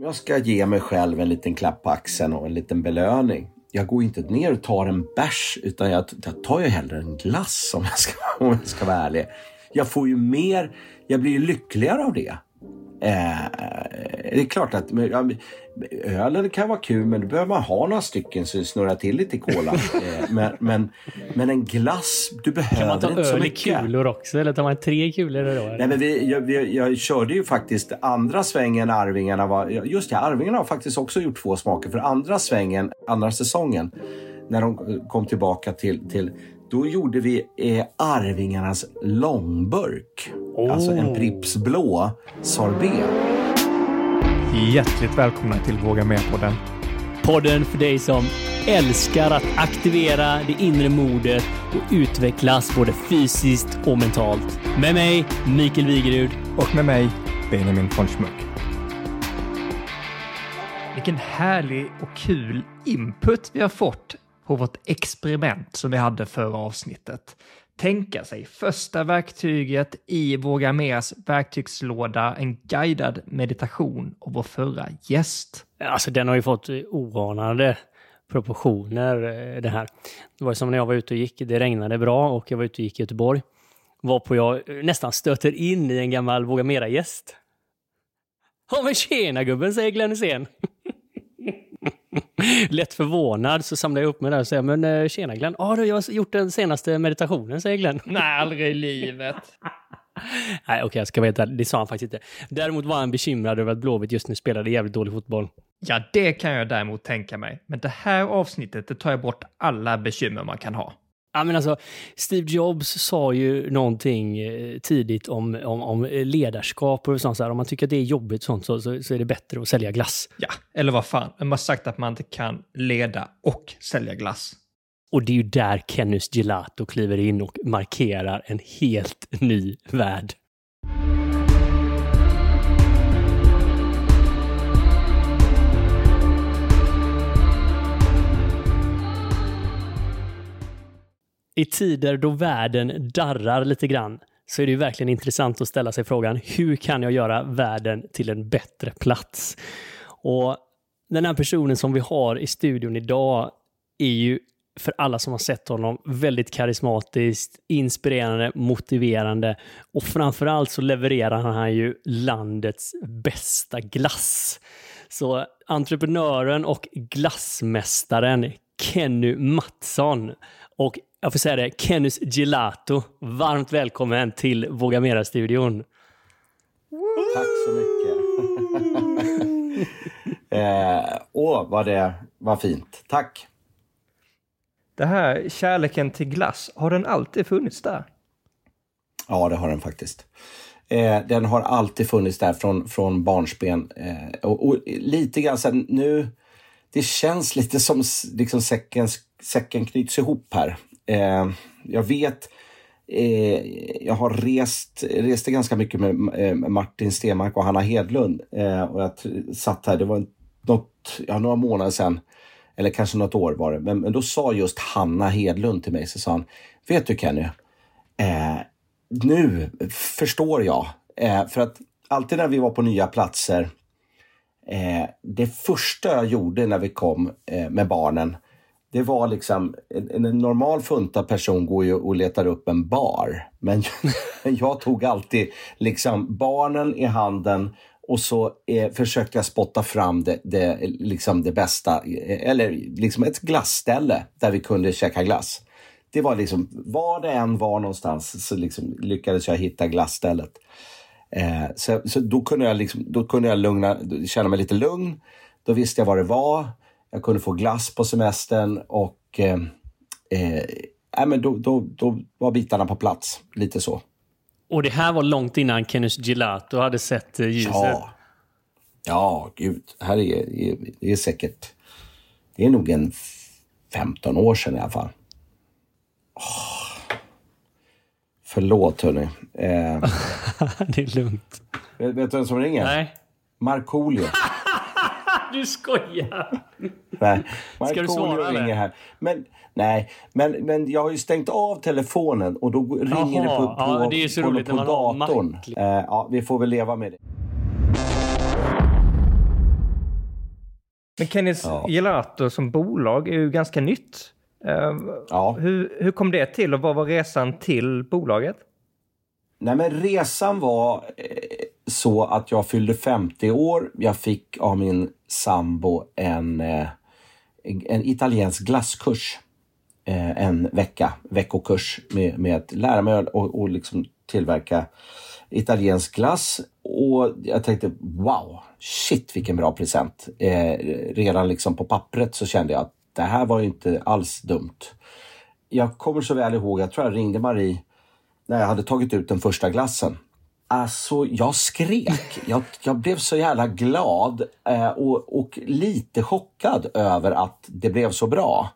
Jag ska ge mig själv en liten klapp på axeln och en liten belöning. Jag går inte ner och tar en bärs utan jag, jag tar ju hellre en glass om jag, ska, om jag ska vara ärlig. Jag får ju mer, jag blir ju lyckligare av det. Eh, det är klart att ölen kan vara kul men då behöver man ha några stycken så det snurrar till lite i kolan. eh, men, men, men, en glass, du behöver inte så mycket. Kan man ta öl i kulor också eller tar man tre kulor då? Nej, men vi, jag, vi, jag körde ju faktiskt andra svängen Arvingarna var, just det, Arvingarna har faktiskt också gjort två smaker för andra svängen, andra säsongen när de kom tillbaka till, till då gjorde vi eh, Arvingarnas långburk. Oh. Alltså en Pripps blå sorbet. Hjärtligt välkomna till Våga Med-podden. Podden för dig som älskar att aktivera det inre modet och utvecklas både fysiskt och mentalt. Med mig, Mikael Wigerud. Och med mig, Benjamin von Schmuck. Vilken härlig och kul input vi har fått på vårt experiment som vi hade förra avsnittet. Tänka sig första verktyget i Våga Meras verktygslåda, en guidad meditation av vår förra gäst. Alltså den har ju fått oanade proportioner eh, det här. Det var som när jag var ute och gick, det regnade bra och jag var ute och gick i Göteborg. Varpå jag eh, nästan stöter in i en gammal Våga Mera-gäst. Ja men tjena gubben, säger Glenn Hysén. Lätt förvånad så samlar jag upp mig där och säger men eh, tjena Glenn. Ah, jag har gjort den senaste meditationen, säger Glenn. Nej, aldrig i livet. Nej, okej, okay, jag ska veta. Det sa han faktiskt inte. Däremot var han bekymrad över att Blåvitt just nu spelade jävligt dålig fotboll. Ja, det kan jag däremot tänka mig. Men det här avsnittet, det tar jag bort alla bekymmer man kan ha. Ja, men alltså, Steve Jobs sa ju någonting eh, tidigt om, om, om ledarskap och sånt. Så här, om man tycker att det är jobbigt sånt, så, så, så, är det bättre att sälja glass. Ja, eller vad fan. Man har sagt att man inte kan leda och sälja glass. Och det är ju där Kennys Gelato kliver in och markerar en helt ny värld. I tider då världen darrar lite grann så är det ju verkligen intressant att ställa sig frågan hur kan jag göra världen till en bättre plats? Och den här personen som vi har i studion idag är ju för alla som har sett honom väldigt karismatiskt, inspirerande, motiverande och framförallt så levererar han ju landets bästa glass. Så entreprenören och glassmästaren Kenny Mattsson och jag får säga det, Kennys Gelato. Varmt välkommen till Våga Mera-studion. Tack så mycket. eh, åh, vad det var fint. Tack. Det här kärleken till glass, har den alltid funnits där? Ja, det har den faktiskt. Eh, den har alltid funnits där från, från barnsben. Eh, och, och, lite grann sen nu, det känns lite som liksom säcken, säcken knyts ihop här. Eh, jag vet, eh, jag har rest, reste ganska mycket med eh, Martin Stenmark och Hanna Hedlund. Eh, och jag satt här, det var något, ja, några månader sedan, eller kanske något år var det. Men, men då sa just Hanna Hedlund till mig, så sa han, vet du Kenny, eh, nu förstår jag. Eh, för att alltid när vi var på nya platser, eh, det första jag gjorde när vi kom eh, med barnen, det var liksom, en, en normal funta person går ju och letar upp en bar. Men jag tog alltid liksom barnen i handen och så eh, försökte jag spotta fram det, det, liksom det bästa, eh, eller liksom ett glassställe där vi kunde käka glass. Det var liksom, var det än var någonstans så liksom lyckades jag hitta glassstället. Eh, så så då, kunde jag liksom, då kunde jag lugna, känna mig lite lugn. Då visste jag vad det var. Jag kunde få glass på semestern och eh, eh, men då, då, då var bitarna på plats. Lite så. Och det här var långt innan Kenneth Gelato hade sett eh, ljuset? Ja. Ja, gud. Här är, det är säkert... Det är nog en 15 år sedan i alla fall. Oh. Förlåt hörni. Eh, det är lugnt. Vet, vet du vem som ringer? Nej. Markoolio. du skojar! Nej, Ska du svara ringer här. Men, nej, men, men jag har ju stängt av telefonen och då ringer Aha, det på, på, ja, det är så på, roligt på, på datorn. Uh, ja, vi får väl leva med det. Men Kennys ja. Gelato som bolag är ju ganska nytt. Uh, ja. hur, hur kom det till och vad var resan till bolaget? Nej, men resan var eh, så att jag fyllde 50 år. Jag fick av min sambo en, eh, en italiensk glasskurs. Eh, en vecka, veckokurs med, med att lära mig och, och liksom tillverka italiensk glass. Och jag tänkte wow, shit vilken bra present. Eh, redan liksom på pappret så kände jag att det här var inte alls dumt. Jag kommer så väl ihåg, jag tror jag ringde Marie när jag hade tagit ut den första glassen. Alltså, jag skrek. Jag, jag blev så jävla glad eh, och, och, lite chockad över att det blev så bra.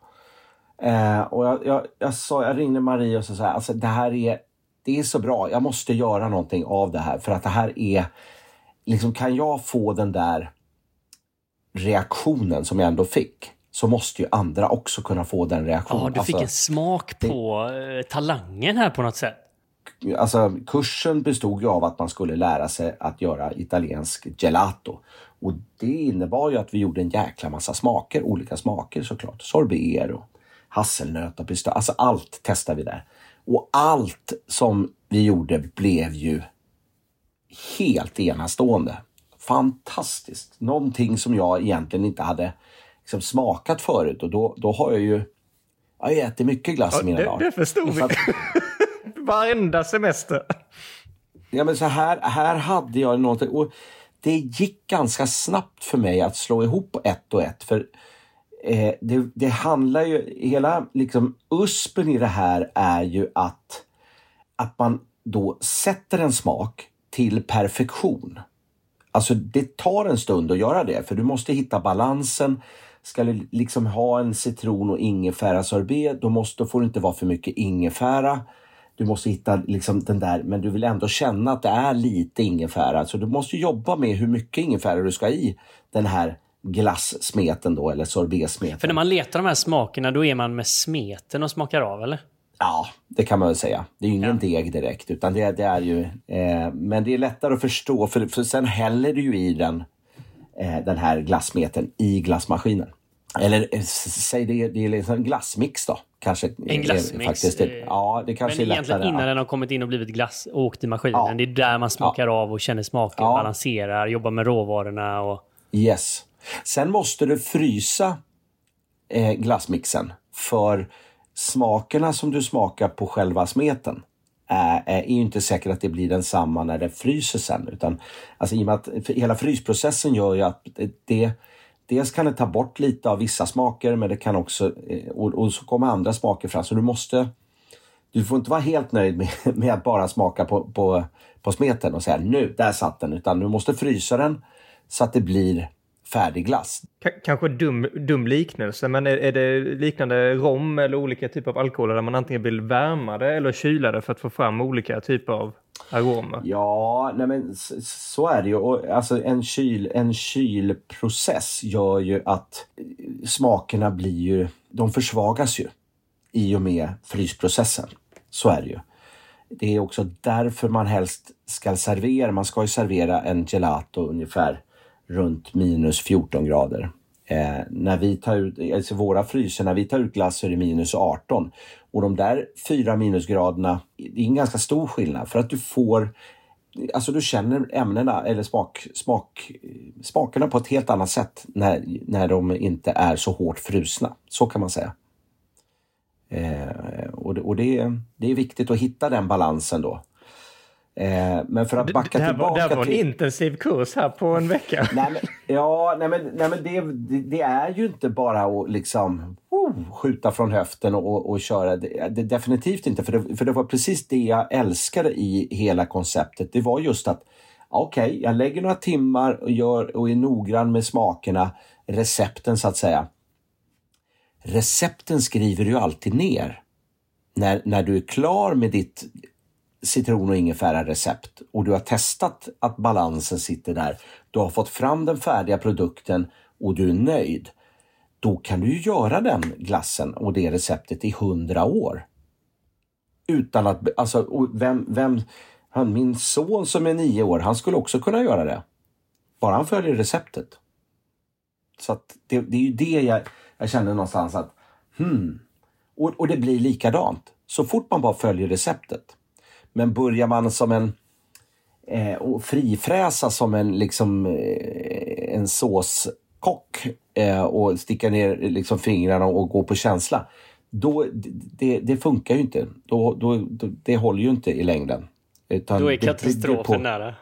Eh, och jag, jag, jag, sa, jag ringde Marie och sa alltså det här är, det är så bra. Jag måste göra någonting av det här för att det här är, liksom kan jag få den där reaktionen som jag ändå fick så måste ju andra också kunna få den reaktionen. Ja, du fick alltså, en smak på det, eh, talangen här på något sätt alltså kursen bestod ju av att man skulle lära sig att göra italiensk gelato. Och det innebar ju att vi gjorde en jäkla massa smaker, olika smaker såklart. Sorbet och hasselnöt och pistö. Alltså allt testade vi där. Och allt som vi gjorde blev ju helt enastående. Fantastiskt! Någonting som jag egentligen inte hade liksom smakat förut och då, då har jag ju jag har ätit mycket glass ja, i mina det, dagar. Det förstod vi. Varenda semester. Ja, men så här, här hade jag någonting. Och det gick ganska snabbt för mig att slå ihop ett och ett. För eh, det, det, handlar ju, hela liksom uspen i det här är ju att, att man då sätter en smak till perfektion. Alltså det tar en stund att göra det för du måste hitta balansen. Ska du liksom ha en citron och ingefära sorbet då måste, får det inte vara för mycket ingefära du måste hitta liksom den där, men du vill ändå känna att det är lite ingefära. Så du måste jobba med hur mycket ingefära du ska i den här glassmeten då, eller sorbetsmeten. För när man letar de här smakerna, då är man med smeten och smakar av, eller? Ja, det kan man väl säga. Det är ju ingen ja. deg direkt, utan det, det är ju... Eh, men det är lättare att förstå, för, för sen häller du ju i den, eh, den här glassmeten i glassmaskinen. Eller eh, säg det, det är liksom en glassmix då. Kanske en glassmix? Faktiskt, eh, ja, det kanske men är egentligen innan ja. den har kommit in och blivit glass och åkt i maskinen. Ja. Det är där man smakar ja. av och känner smaken, ja. balanserar, jobbar med råvarorna. Och... Yes. Sen måste du frysa eh, glassmixen för smakerna som du smakar på själva smeten är, är ju inte säkert att det blir densamma när det fryser sen. Utan, alltså, I och med att hela frysprocessen gör ju att det dels kan det ta bort lite av vissa smaker men det kan också, eh, och, och så kommer andra smaker fram. Så du måste, du får inte vara helt nöjd med, med att bara smaka på, på, på smeten och säga nu, där satt den. Utan du måste frysa den så att det blir färdig glass. K kanske dum, dum liknelse, men är, är, det liknande rom eller olika typer av alkoholer där man antingen vill värma det eller kyla det för att få fram olika typer av aromer? Ja, nej men så är det ju. Och alltså en, kyl, en kylprocess gör ju att eh, smakerna blir ju, de försvagas ju i och med frysprocessen. Så är det ju. Det är också därför man helst ska servera, man ska ju servera en gelato ungefär runt minus 14 grader. Eh, när vi tar ut, alltså våra fryser, när vi tar ut glass så är det minus 18. Och de där fyra minusgraderna, det är en ganska stor skillnad för att du får Alltså du känner ämnena eller smak, smak, smakerna på ett helt annat sätt när, när de inte är så hårt frusna. Så kan man säga. Eh, och det, och det, det är viktigt att hitta den balansen då. Eh, men för att backa det, det tillbaka var, det var en till... intensiv kurs här på en vecka. nej, men, ja, nej men, nej, men det, det, det, är ju inte bara att liksom oh, skjuta från höften och, och köra. Det, det, definitivt inte, för det, för det var precis det jag älskade i hela konceptet. Det var just att okej, okay, jag lägger några timmar och, gör, och är noggrann med smakerna, recepten så att säga. Recepten skriver du alltid ner. När, när du är klar med ditt citron och ingefära recept och du har testat att balansen sitter där. Du har fått fram den färdiga produkten och du är nöjd. Då kan du göra den glassen och det receptet i hundra år. Utan att, alltså, vem, vem, han, min son som är nio år, han skulle också kunna göra det. Bara han följer receptet. Så att det, det är ju det jag, jag kände någonstans att hmm. Och, och det blir likadant. Så fort man bara följer receptet. Men börjar man som en eh, och frifräsa som en, liksom, eh, en såskock eh, och sticka ner liksom, fingrarna och gå på känsla. Då, det, det funkar ju inte. Då, då, då, det håller ju inte i längden. Utan då är katastrofen nära.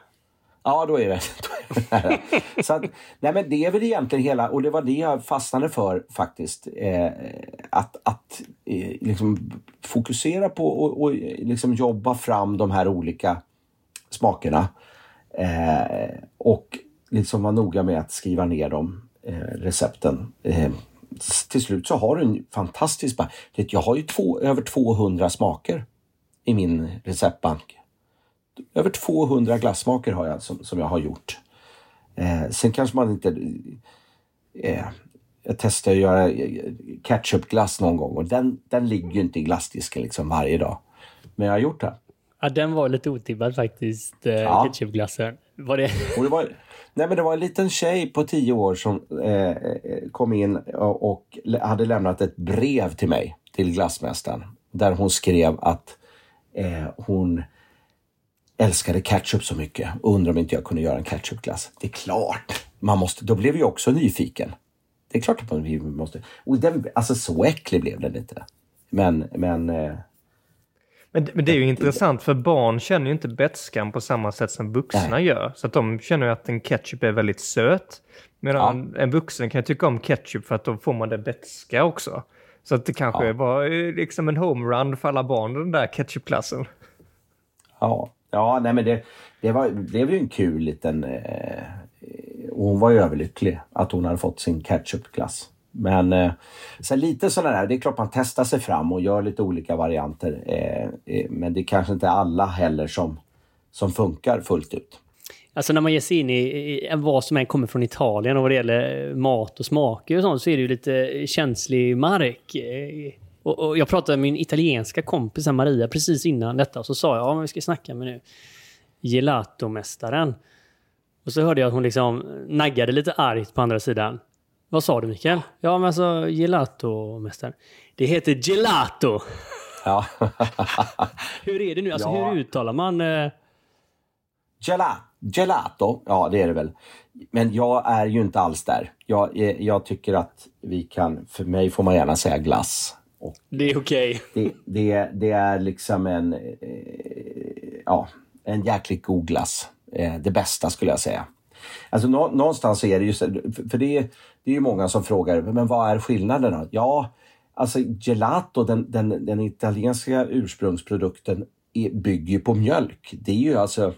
Ja, då är det, det. Så att, nej men det är väl egentligen hela, och det var det jag fastnade för faktiskt. Eh, att att eh, liksom fokusera på och, och liksom jobba fram de här olika smakerna. Eh, och liksom vara noga med att skriva ner dem, eh, recepten. Eh, till slut så har du en fantastisk bank. Jag har ju två, över 200 smaker i min receptbank. Över 200 glassmaker har jag som, som jag har gjort. Eh, sen kanske man inte... Eh, jag testade att göra ketchupglass någon gång och den, den ligger ju inte i glassdisken liksom varje dag. Men jag har gjort det. Ja, den var lite otippad faktiskt, eh, ja. ketchupglassen. Var det... Och det var, nej, men det var en liten tjej på tio år som eh, kom in och, och, hade lämnat ett brev till mig, till glassmästaren, där hon skrev att eh, hon älskade ketchup så mycket och undrade om inte jag kunde göra en ketchupglass. Det är klart! Man måste, då blev jag också nyfiken. Det är klart att man måste. Och den, alltså så äcklig blev den inte. Men, men eh, men, men det är ju intressant för barn känner ju inte betskan på samma sätt som vuxna Nej. gör. Så att de känner ju att en ketchup är väldigt söt. Medan ja. en vuxen kan tycka om ketchup för att då får man det betska också. Så att det kanske ja. var eh, liksom en homerun för alla barn den där ketchupklassen. Ja, ja nej men det, det, var, det blev ju en kul liten... Eh, och hon var ju överlycklig att hon hade fått sin ketchupglass. Men eh, så lite sådana där, det är klart man testar sig fram och gör lite olika varianter. Eh, eh, men det är kanske inte alla heller som, som funkar fullt ut. Alltså när man ger sig in i, i vad som än kommer från Italien och vad det gäller mat och smaker och sånt så är det ju lite känslig mark. Eh, och, och jag pratade med min italienska kompis Maria precis innan detta och så sa jag ja, vi ska snacka med nu gelatomästaren. Och så hörde jag att hon liksom naggade lite argt på andra sidan. Vad sa du Mikael? Ja men alltså gelato-mästaren. Det heter gelato! Ja. hur är det nu? Alltså ja. hur uttalar man? Eh... Gela gelato, ja det är det väl. Men jag är ju inte alls där. Jag, eh, jag tycker att vi kan, för mig får man gärna säga glass. Och det är okej. Okay. Det, det, det, är liksom en, eh, ja, en jäkligt god glass. Eh, det bästa skulle jag säga. Alltså nå, någonstans så är det ju så, för det, det är ju många som frågar, men vad är skillnaden? Ja, alltså gelato, den, den, den italienska ursprungsprodukten, är, bygger ju på mjölk. Det är ju alltså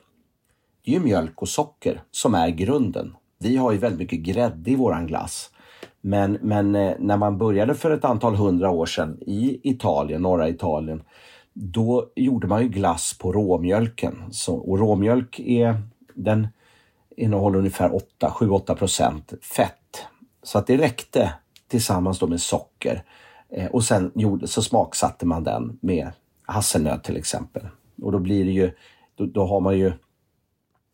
det är mjölk och socker som är grunden. Vi har ju väldigt mycket grädde i våran glass. Men, men eh, när man började för ett antal hundra år sedan i Italien, norra Italien, då gjorde man ju glass på råmjölken. Så, och råmjölk är, den innehåller ungefär 7-8 procent fett. Så att det räckte tillsammans då med socker. Eh, och sen gjorde, så smaksatte man den med hasselnöt till exempel. Och då blir det ju, då, då har man ju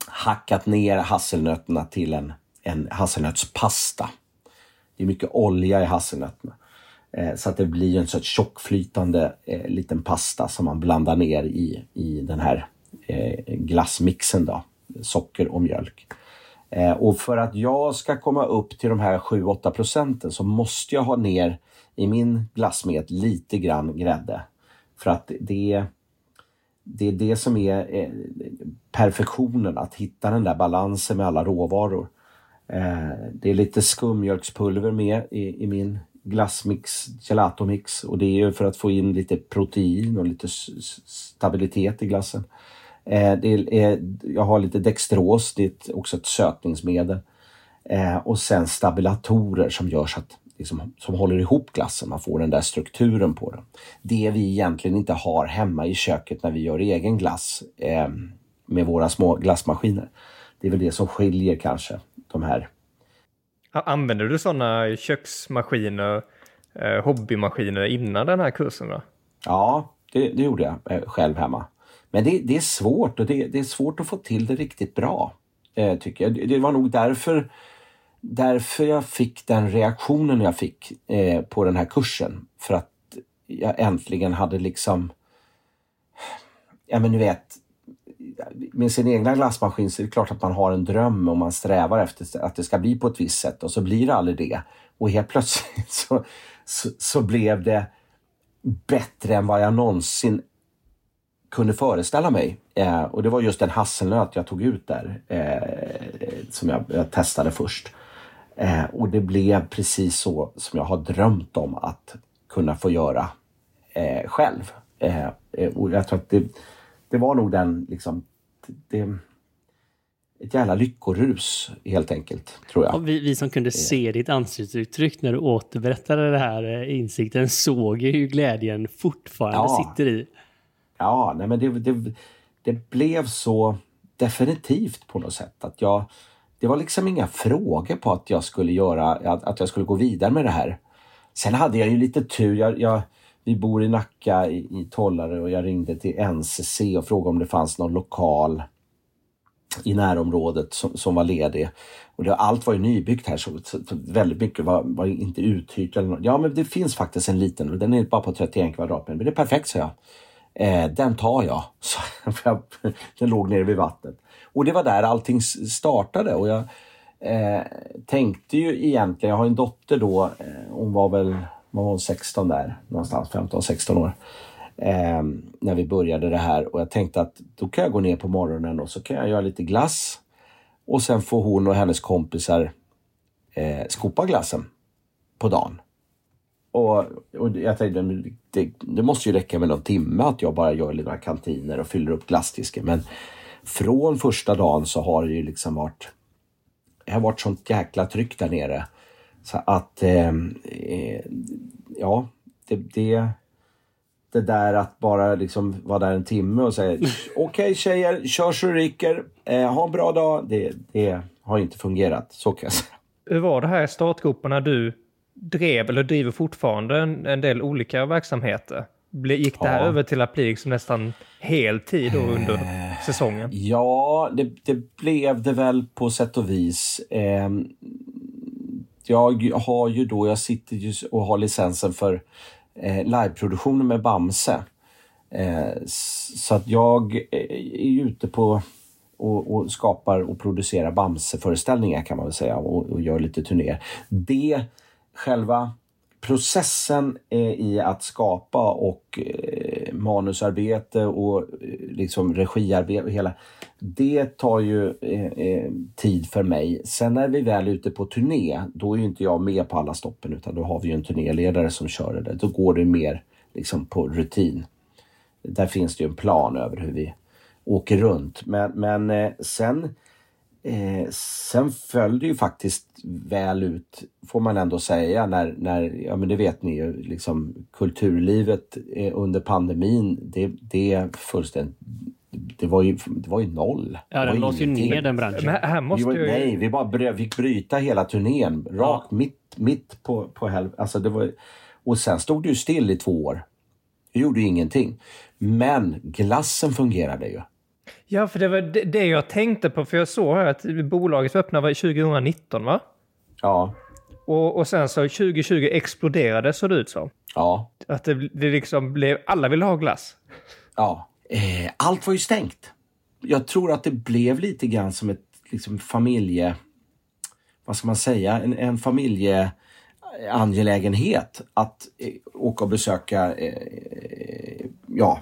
hackat ner hasselnötterna till en, en hasselnötspasta. Det är mycket olja i hasselnötterna. Eh, så att det blir en sorts tjockflytande eh, liten pasta som man blandar ner i, i den här eh, glassmixen då, socker och mjölk. Eh, och för att jag ska komma upp till de här 7-8 procenten så måste jag ha ner i min glassmet lite grann grädde. För att det, det är det som är eh, perfektionen, att hitta den där balansen med alla råvaror. Eh, det är lite skummjölkspulver med i, i min glassmix, gelatomix och det är ju för att få in lite protein och lite stabilitet i glassen. Eh, det är, eh, jag har lite dextros, det är också ett sötningsmedel. Eh, och sen stabilatorer som gör så att liksom, som håller ihop glassen, man får den där strukturen på den. Det vi egentligen inte har hemma i köket när vi gör egen glass eh, med våra små glassmaskiner. Det är väl det som skiljer kanske de här. Använder du sådana köksmaskiner, eh, hobbymaskiner innan den här kursen? Då? Ja, det, det gjorde jag eh, själv hemma. Men det, det är svårt och det, det, är svårt att få till det riktigt bra, eh, tycker jag. Det var nog därför därför jag fick den reaktionen jag fick eh, på den här kursen. För att jag äntligen hade liksom... Ja men ni vet, med sin egna glassmaskin så är det klart att man har en dröm och man strävar efter att det ska bli på ett visst sätt och så blir det aldrig det. Och helt plötsligt så, så, så blev det bättre än vad jag någonsin kunde föreställa mig. Eh, och det var just en hasselnöt jag tog ut där eh, som jag, jag, testade först. Eh, och det blev precis så som jag har drömt om att kunna få göra eh, själv. Eh, eh och jag tror att det, det var nog den liksom det, ett jävla lyckorus helt enkelt, tror jag. vi, vi som kunde se ditt ansiktsuttryck när du återberättade det här insikten såg ju hur glädjen fortfarande ja. sitter i. Ja, nej men det, det, det blev så definitivt på något sätt att jag det var liksom inga frågor på att jag skulle göra, att, att jag skulle gå vidare med det här. Sen hade jag ju lite tur. Jag, jag, vi bor i Nacka i, i Tollare och jag ringde till NCC och frågade om det fanns någon lokal i närområdet som, som var ledig. Och det, allt var ju nybyggt här så, så, så väldigt mycket var, var, inte uthyrt. Eller något. Ja men det finns faktiskt en liten och den är bara på 31 kvadratmeter. Men det är perfekt sa jag. Eh, den tar jag. Så, den låg nere vid vattnet. Och det var där allting startade och jag eh, tänkte ju egentligen, jag har en dotter då, eh, hon var väl var hon 16 där, någonstans 15-16 år. Eh, när vi började det här och jag tänkte att då kan jag gå ner på morgonen och så kan jag göra lite glass och sen får hon och hennes kompisar eh, skopa glassen på dagen. Och, och jag tänkte, det, det, måste ju räcka med någon timme att jag bara gör några kantiner och fyller upp glassdisken. Men från första dagen så har det ju liksom varit, det har varit sånt jäkla tryck där nere. Så att, eh, eh, ja, det, det, det där att bara liksom vara där en timme och säga okej okay, tjejer, kör så ryker, eh, ha en bra dag. Det, det har inte fungerat, så kan jag säga. Hur var det här i startgroparna du drev eller driver fortfarande en, en del olika verksamheter? Gick det här ja. över till att bli liksom nästan heltid då under eh, säsongen? Ja, det, det, blev det väl på sätt och vis. Eh, jag har ju då, jag sitter ju och har licensen för eh, liveproduktionen med Bamse. Eh, så att jag eh, är ute på och, och, skapar och producerar Bamse-föreställningar kan man väl säga och, och gör lite turnéer. Det själva processen eh, i att skapa och eh, manusarbete och eh, liksom regiarbete hela det tar ju eh, eh, tid för mig. Sen när vi väl är ute på turné, då är ju inte jag med på alla stoppen utan då har vi ju en turnéledare som kör det. Då går det mer liksom på rutin. Där finns det ju en plan över hur vi åker runt. Men, men eh, sen Eh, sen föll det ju faktiskt väl ut, får man ändå säga, när, när ja men det vet ni ju, liksom kulturlivet eh, under pandemin, det, det fullständigt det var ju, det var ju noll. Ja, den lades ju ner den branschen. Men här måste vi var, Nej, vi bara fick bryta hela turnén rakt ja. mitt, mitt på, på helvete. Alltså det var, och sen stod det ju still i två år. Det gjorde ju ingenting. Men glassen fungerade ju. Ja, för det var det jag tänkte på, för jag såg här att bolaget öppnade 2019, va? Ja. Och, och sen så 2020 exploderade, såg det ut som. Ja. Att det, det liksom blev, alla ville ha glass. Ja. Eh, allt var ju stängt. Jag tror att det blev lite grann som ett liksom, familje... Vad ska man säga? En, en familjeangelägenhet att eh, åka och besöka eh, ja,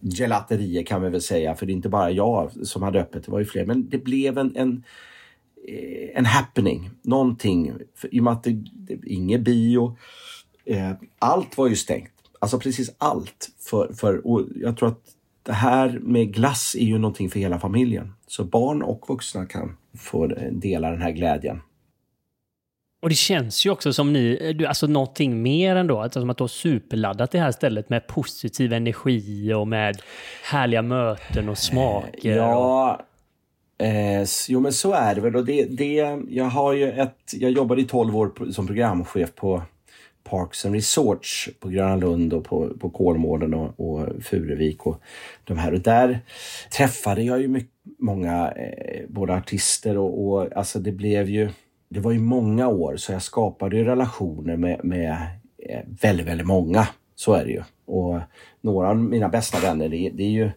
gelaterier kan vi väl säga, för det är inte bara jag som hade öppet, det var ju fler. Men det blev en, en, eh, en happening, någonting. För, I och med att det, det ingen bio, eh, allt var ju stängt. Alltså precis allt. För, för, och jag tror att det här med glass är ju någonting för hela familjen. Så barn och vuxna kan få dela den här glädjen. Och det känns ju också som ni, alltså någonting mer ändå, alltså som att du har superladdat det här stället med positiv energi och med härliga möten och smaker. Ja, eh, jo men så är det väl. Och det, det, jag har ju ett, jag jobbade i 12 år som programchef på Parks and Resorts på Gröna Lund och på, på Kolmården och, och Furuvik och de här. Och där träffade jag ju mycket, många, eh, både artister och, och alltså det blev ju det var ju många år så jag skapade relationer med, med eh, väldigt, väldigt många. Så är det ju. Och några av mina bästa vänner det, det är ju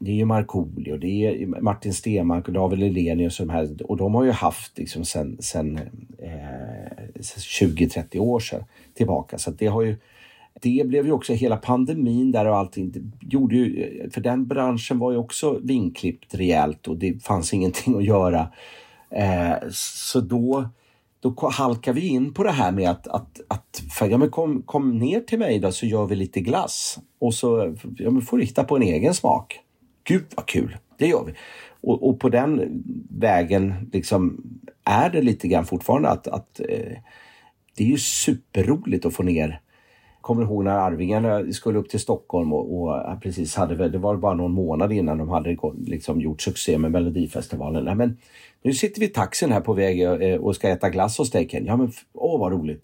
det är ju Markoolio, det är Martin Stenmark och David Lelenius och de här. Och de har ju haft liksom sen, sen eh, 20-30 år sedan tillbaka. Så det har ju det blev ju också hela pandemin där och allting. Det gjorde ju, för den branschen var ju också vinklippt rejält och det fanns ingenting att göra. Eh, så då, då halkar vi in på det här med att, att, att för, ja, men kom, kom ner till mig då så gör vi lite glass och så ja, men får du hitta på en egen smak. Gud vad kul, det gör vi. Och, och på den vägen liksom är det lite grann fortfarande att, att eh, det är ju superroligt att få ner kommer ihåg när Arvingarna skulle upp till Stockholm och, och precis hade, det var bara någon månad innan de hade liksom gjort succé med Melodifestivalen. Nej, men nu sitter vi i taxin här på väg eh, och ska äta glass hos dig Ken. Ja men åh vad roligt.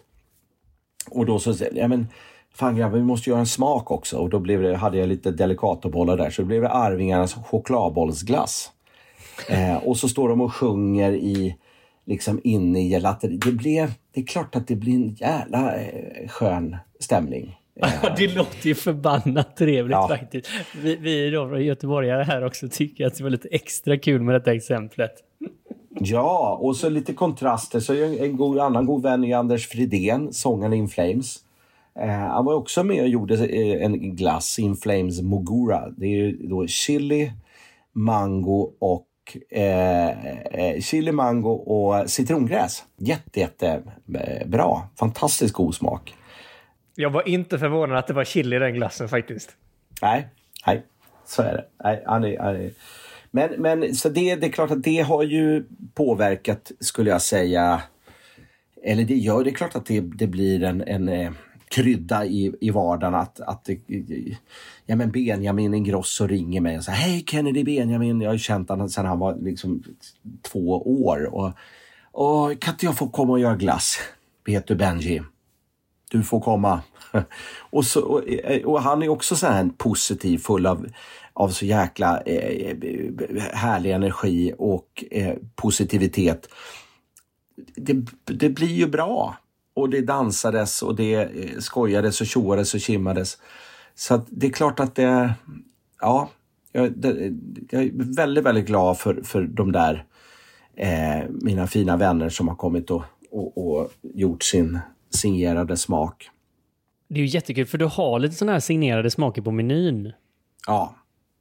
Och då så ja men fan grabbar vi måste göra en smak också och då blev det, hade jag lite delicatobollar där så det blev det Arvingarnas chokladbollsglass. Eh, och så står de och sjunger i liksom inne i gelateriet. Det blev, det är klart att det blir en jävla eh, skön stämning. det låter ju förbannat trevligt ja. faktiskt. Vi, vi då från göteborgare här också tycker att det var lite extra kul med detta exemplet. Ja, och så lite kontraster. Så en, en god, annan god vän är Anders Fridén, sångaren In Flames. Eh, han var också med och gjorde eh, en glass, In Flames Mogura. Det är ju då chili, mango och eh, eh, chili, mango och citrongräs. Jätte, jätte eh, bra. Fantastiskt god smak. Jag var inte förvånad att det var chili i den glassen faktiskt. Nej, nej, så är det. Nej, han är, han är. Men, men så det, det är klart att det har ju påverkat, skulle jag säga, eller det gör det är klart att det, det blir en, en eh, krydda i, i vardagen att, att det, ja men Benjamin Ingrosso ringer mig och säger Hej Kennedy Benjamin, jag har känt honom sedan han var liksom två år och, och kan inte jag få komma och göra glass? Vet du Benji? Du får komma. och, så, och, eh, och, han är också så här positiv, full av, av så jäkla eh, härlig energi och eh, positivitet. Det, det blir ju bra och det dansades och det eh, skojades och tjoades och kimmades. Så det är klart att det... Ja, jag, det, jag är väldigt, väldigt glad för, för de där eh, mina fina vänner som har kommit och, och, och, gjort sin signerade smak. Det är ju jättekul för du har lite sådana här signerade smaker på menyn. Ja,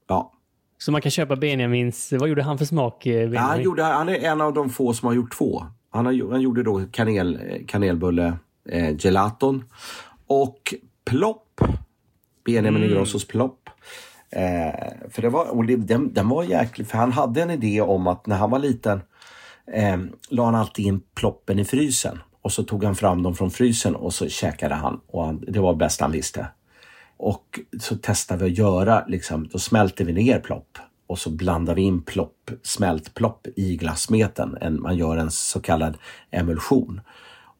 ja. Så man kan köpa Benjamins, vad gjorde han för smak? Eh, ja, han, gjorde, han är en av de få som har gjort två. Han, har, han gjorde då kanel, kanelbulle eh, gelaton och plopp. Benjamin mm. Ingrossos plopp. Eh, för det var, och det, den, den var jäklig, för han hade en idé om att när han var liten eh, la han alltid in ploppen i frysen och så tog han fram dem från frysen och så käkade han och han, det var bäst han visste. Och så testade vi att göra, liksom, då smälter vi ner plopp och så blandar vi in plopp, smält plopp i glassmeten. En, man gör en så kallad emulsion.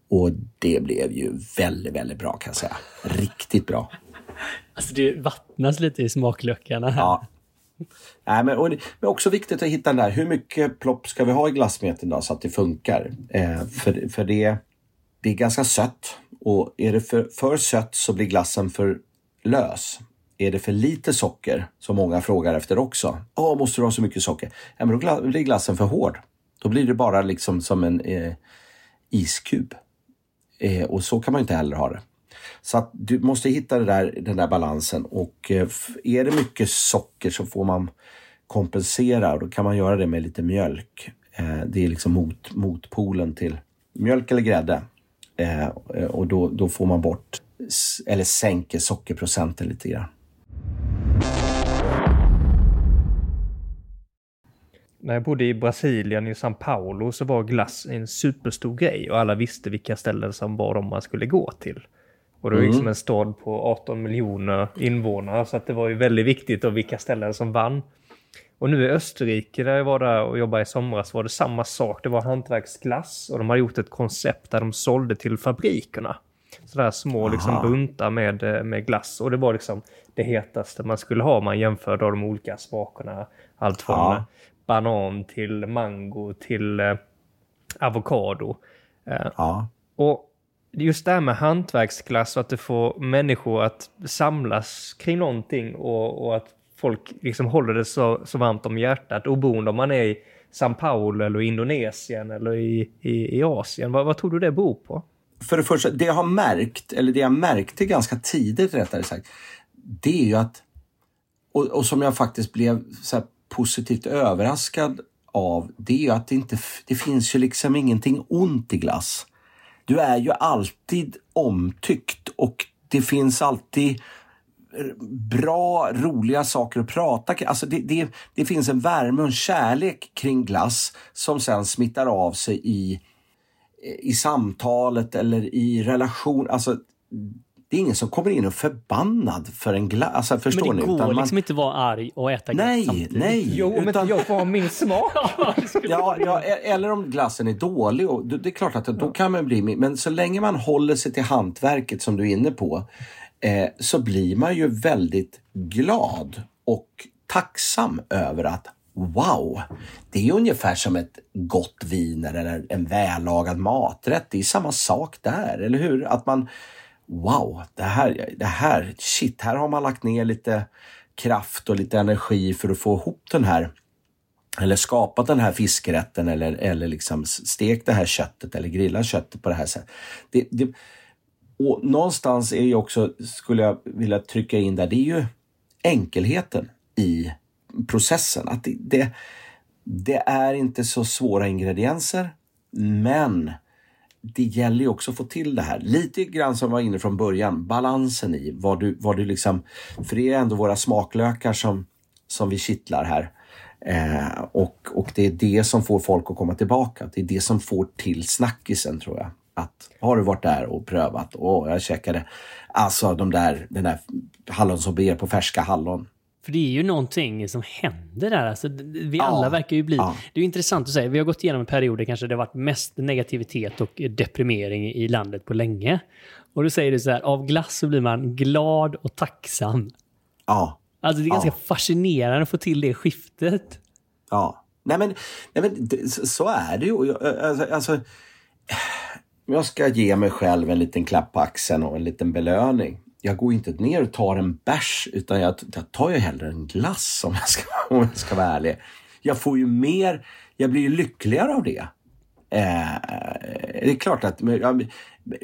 Och det blev ju väldigt, väldigt bra kan jag säga. Riktigt bra. Alltså det vattnas lite i smakluckorna här. Ja. Nej, men, och, men också viktigt att hitta den där, hur mycket plopp ska vi ha i glassmeten då så att det funkar? Eh, för för det, det är ganska sött och är det för, för sött så blir glassen för lös. Är det för lite socker, som många frågar efter också, Åh, måste du ha så mycket socker? Ja, men då blir glassen för hård. Då blir det bara liksom som en eh, iskub. Eh, och så kan man inte heller ha det. Så att du måste hitta där, den där balansen och eh, är det mycket socker så får man kompensera och då kan man göra det med lite mjölk. Eh, det är liksom mot, motpolen till mjölk eller grädde. Eh, och då, då får man bort eller sänker sockerprocenten lite grann. När jag bodde i Brasilien, i São Paulo, så var glass en superstor grej och alla visste vilka ställen som var de man skulle gå till. Och det var mm. liksom en stad på 18 miljoner invånare så att det var ju väldigt viktigt och vilka ställen som vann. Och nu i Österrike där jag var där och jobbade i somras var det samma sak. Det var hantverksglass och de har gjort ett koncept där de sålde till fabrikerna. Sådär små liksom, buntar med, eh, med glass och det var liksom det hetaste man skulle ha. Man jämförde de olika smakerna. Allt från ja. banan till mango till eh, avokado. Ja. Och just det här med hantverksglass och att det får människor att samlas kring någonting och, och att folk liksom håller det så, så varmt om hjärtat oberoende om man är i São Paulo eller Indonesien eller i, i, i Asien. Vad, vad tror du det beror på? För det första, det jag har märkt, eller det jag märkte ganska tidigt rättare sagt, det är ju att, och, och som jag faktiskt blev så positivt överraskad av, det är ju att det inte, det finns ju liksom ingenting ont i glass. Du är ju alltid omtyckt och det finns alltid bra, roliga saker att prata kring. Alltså det, det, det finns en värme och en kärlek kring glass som sen smittar av sig i, i samtalet eller i relation. Alltså, det är ingen som kommer in och förbannad för en glass. Alltså, förstår Men det ni? går Utan man- liksom inte vara arg och äta glass Nej, samtidigt. nej. Jo, om inte utan- jag får ha min smak. Ja, ja, e- eller om glassen är dålig. Och det det är klart att då kan man bli... Men så länge man håller sig till hantverket som du är inne på eh, så blir man ju väldigt glad och tacksam över att wow, det är ungefär som ett gott vin eller en vällagad maträtt. Det är samma sak där, eller hur? Att man wow, det här, det här, shit, här har man lagt ner lite kraft och lite energi för att få ihop den här eller skapat den här fiskrätten eller, eller liksom stekt det här köttet eller grillat köttet på det här sättet. Det, det, och någonstans är ju också, skulle jag vilja trycka in där, det är ju enkelheten i processen. Att det, det, det är inte så svåra ingredienser, men det gäller ju också att få till det här. Lite grann som jag var inne från början, balansen i vad du, vad du liksom... För det är ändå våra smaklökar som, som vi kittlar här. Eh, och, och det är det som får folk att komma tillbaka. Det är det som får till snackisen tror jag. Att har du varit där och prövat? Åh, jag käkade alltså de där, den där hallonsorbet på färska hallon. För det är ju någonting som händer där. Alltså, vi Ja, alla verkar ju bli... ja. Det är ju intressant att säga. Vi har gått igenom en period där kanske det har varit mest negativitet och deprimering i landet på länge. Och då säger du så här, av glass så blir man glad och tacksam. Ja, Alltså det är ganska Ja. fascinerande att få till det skiftet. Ja. Nej men, nej, men så- är det ju. Alltså, alltså, jag ska ge mig själv en liten klapp på axeln och en liten belöning. Jag går inte ner och tar en bärs utan jag, jag tar ju hellre en glass om jag, ska, om jag ska vara ärlig. Jag får ju mer, jag blir ju lyckligare av det. Eh, det är klart att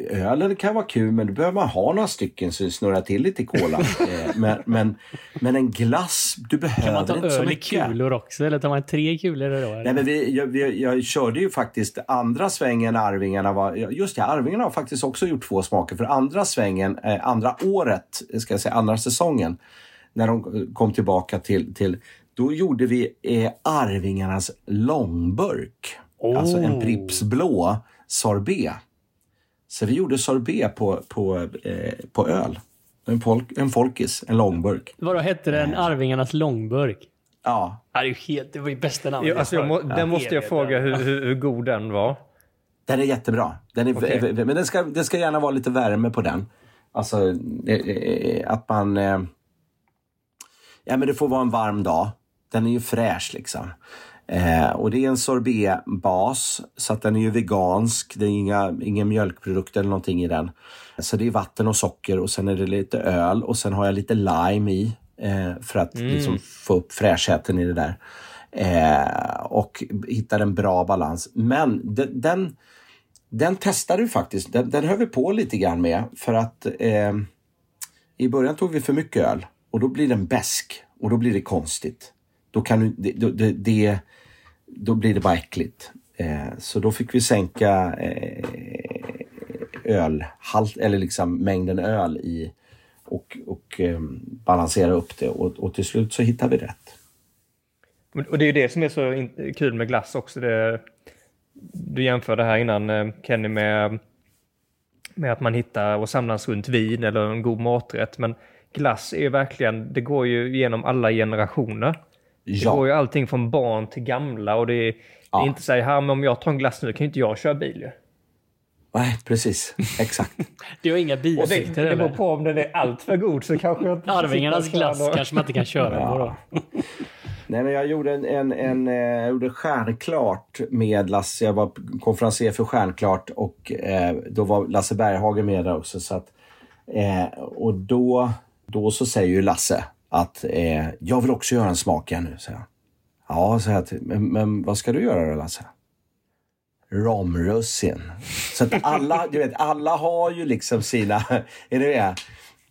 ölen kan vara kul men då behöver man ha några stycken så det snurrar till lite i kolan. eh, men, men, men en glass, du behöver Kan man ta inte så öl i mycket. kulor också? Eller tar man tre kulor då? eller? Nej, men vi, jag, vi, jag körde ju faktiskt andra svängen Arvingarna var, just det, Arvingarna har faktiskt också gjort två smaker. För andra svängen, eh, andra året, ska jag säga, andra säsongen, när de kom tillbaka till, till då gjorde vi eh, Arvingarnas långburk. Alltså en Oh. Pripps blå sorbet. Så vi gjorde sorbet på, på, eh, på öl. En, folk, en folkis, en långburk. Vadå, hette den Arvingarnas långburk? Ja, Ja, det, är ju helt, det var ju bästa namnet. Ja, alltså jag må, Ja. den måste jag fråga hur, hur, hur god den var. Den är jättebra. Den är, Okej. Men den ska, det ska gärna vara lite värme på den. Alltså eh, eh, att man... Eh, ja, men det får vara en varm dag. Den är ju fräsch liksom. Eh, och det är en sorbetbas, så att den är ju vegansk. Det är inga, inga mjölkprodukter eller någonting i den. Så det är vatten och socker och sen är det lite öl och sen har jag lite lime i eh, för att liksom, få upp fräschheten i det där. Eh, och hittar en bra balans. Men de, den, den testade vi faktiskt. Den, den höll vi på lite grann med för att eh, i början tog vi för mycket öl och då blir den besk och då blir det konstigt. Då, kan du, det, det, det, då blir det bara äckligt. Eh, så då fick vi sänka eh, ölhalt, eller liksom mängden öl i och, och eh, balansera upp det och, och till slut så hittade vi rätt. Och det är ju det som är så in- kul med glass också. Det, du jämförde här innan eh, Kenny med, med att man hittar och samlas runt vin eller en god maträtt. Men glass är ju verkligen, det går ju genom alla generationer. Det går Ja, ju allting från barn till gamla och det är, det Ja. är inte så här, men om jag tar en glass nu kan ju inte jag köra bil ju. nej precis. Exakt. Det har inga Och det, bieffekter det beror eller? på om den är allt för god så kanske jag inte Arvingarnas och glass då. kanske man inte kan köra på då. Nej, men jag gjorde en, en, en eh, jag gjorde Stjärnklart med Lasse. Jag var konferencier för Stjärnklart och eh, då var Lasse Berghagen med där också. Så att, eh, och då, då så säger ju Lasse att eh, jag vill också göra en smak nu, säger han. Ja, så jag, men, men vad ska du göra då Lasse? Romrussin. Så att alla, du vet, alla har ju liksom sina... Är det det?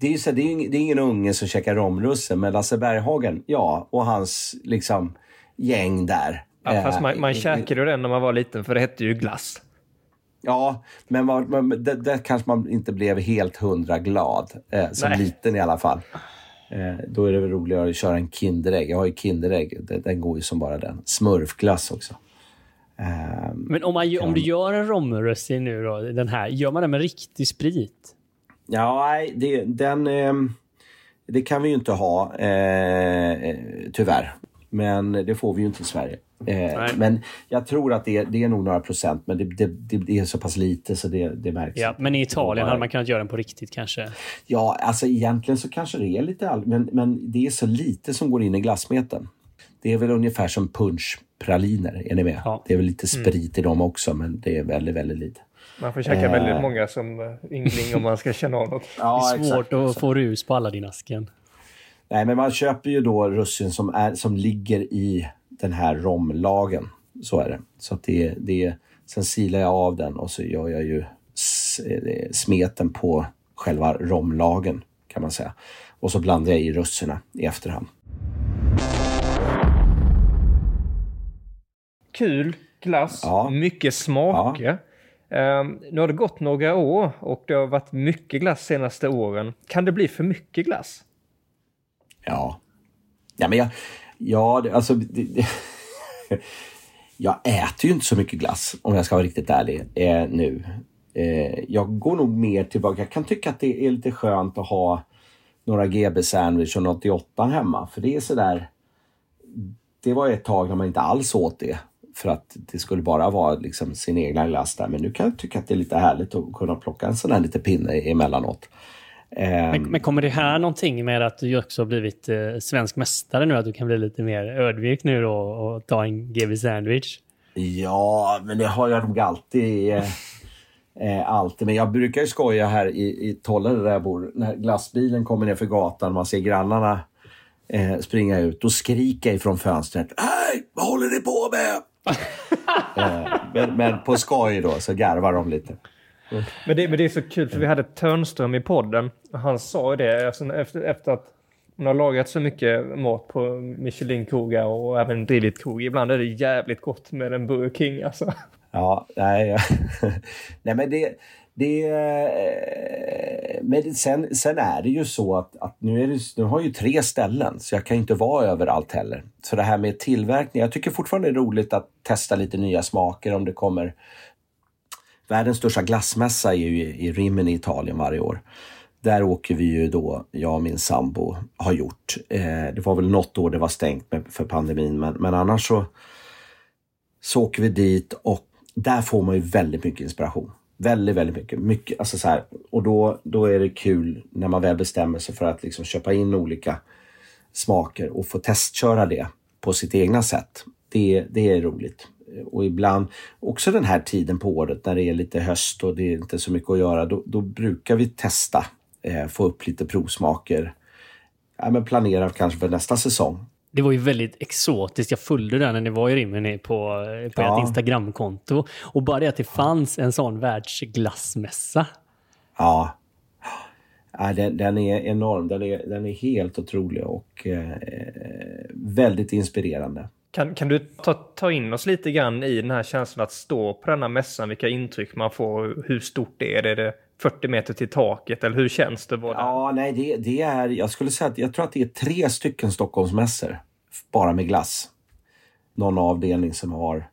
Det är, ju så, det, är, det är ingen unge som käkar romrussin, men Lasse Berghagen, ja, och hans liksom gäng där. Ja, fast man, man käkade ju den när man var liten, för det hette ju glass. Ja, men man, man, där kanske man inte blev helt hundra glad. Eh, som Nej. liten i alla fall. Eh, då är det väl roligare att köra en Kinderägg. Jag har ju Kinderägg. Den, går ju som bara den. Smurfglass också. Eh, men om, man, om du gör en romrussin nu då, den här, gör man den med riktig sprit? Ja, nej, det, den, eh, det kan vi ju inte ha eh, tyvärr. Men det får vi ju inte i Sverige. Eh, men jag tror att det, det är nog några procent, men det, det, det, är så pass lite så det, det märks. Ja, men i Italien hade man kunnat göra den på riktigt kanske? Ja, alltså egentligen så kanske det är lite all, men, men det är så lite som går in i glassmeten. Det är väl ungefär som punschpraliner, är ni med? Ja. Det är väl lite sprit mm. i dem också, men det är väldigt, väldigt lite. Man får käka eh. väldigt många som eh, yngling om man ska känna av något. ja, det är svårt exakt. att få rus på alla din asken. Nej, men man köper ju då russin som, är, som ligger i den här romlagen. Så är det. Så att det, det, sen silar jag av den och så gör jag ju eh, smeten på själva romlagen kan man säga. Och så blandar jag i russinen i efterhand. Kul glass, ja. mycket smaker. Ja. Um, nu har det gått några år och det har varit mycket glass senaste åren. Kan det bli för mycket glass? Ja. Ja, men jag, ja alltså... Det, det, jag äter ju inte så mycket glass om jag ska vara riktigt ärlig eh, nu. Eh, jag går nog mer tillbaka. Jag kan tycka att det är lite skönt att ha några GB sandwich och något i åttan hemma. För det är sådär... Det var ett tag när man inte alls åt det för att det skulle bara vara liksom sin egna glass där. Men nu kan jag tycka att det är lite härligt att kunna plocka en sån här liten pinne emellanåt. Men, ehm. men kommer det här någonting med att du också har blivit eh, svensk mästare nu? Att du kan bli lite mer ödmjuk nu då och ta en GB sandwich? Ja, men det har jag nog alltid. Eh, eh, alltid. Men jag brukar ju skoja här i, i Tollare där jag bor. När glassbilen kommer ner för gatan och man ser grannarna eh, springa ut. Då skriker jag ifrån fönstret. Hej! Vad håller ni på med? eh, men, men på skoj då så garvar de lite. Men, det, men det är så kul för vi hade Törnström i podden. Och han sa ju det alltså, efter, efter att man har lagat så mycket mat på Michelin-krogar och även drivit krog. Ibland är det jävligt gott med en Burger King alltså. Ja, nej, nej men det, det, eh, men sen, sen är det ju så att, att nu, är det, nu har jag ju tre ställen så jag kan inte vara överallt heller. Så det här med tillverkning, jag tycker fortfarande det är roligt att testa lite nya smaker om det kommer Världens största glassmässa är ju i Rimini i Italien varje år. Där åker vi ju då, jag och min sambo har gjort. Eh, det var väl något år det var stängt med, för pandemin men, men annars så, så åker vi dit och där får man ju väldigt mycket inspiration. Väldigt, väldigt mycket. mycket alltså så här, och då, då är det kul när man väl bestämmer sig för att liksom köpa in olika smaker och få testköra det på sitt egna sätt. Det, det är roligt och ibland också den här tiden på året när det är lite höst och det är inte så mycket att göra, då, då brukar vi testa, eh, få upp lite provsmaker. Ja, men planera kanske för nästa säsong. Det var ju väldigt exotiskt. Jag följde den när ni var i Rimini på, på ja. ert Instagramkonto. Och bara det att det fanns en sån världsglassmässa. Ja. ja den, den, är enorm. Den är, den är helt otrolig och eh, väldigt inspirerande. Kan, kan du ta, ta in oss lite grann i den här känslan att stå på denna mässan, vilka intryck man får, hur stort det är? Är det 40 meter till taket eller hur känns det? Både? Ja, nej, det, det, är, jag skulle säga att jag tror att det är tre stycken Stockholmsmässor bara med glass. Någon avdelning som har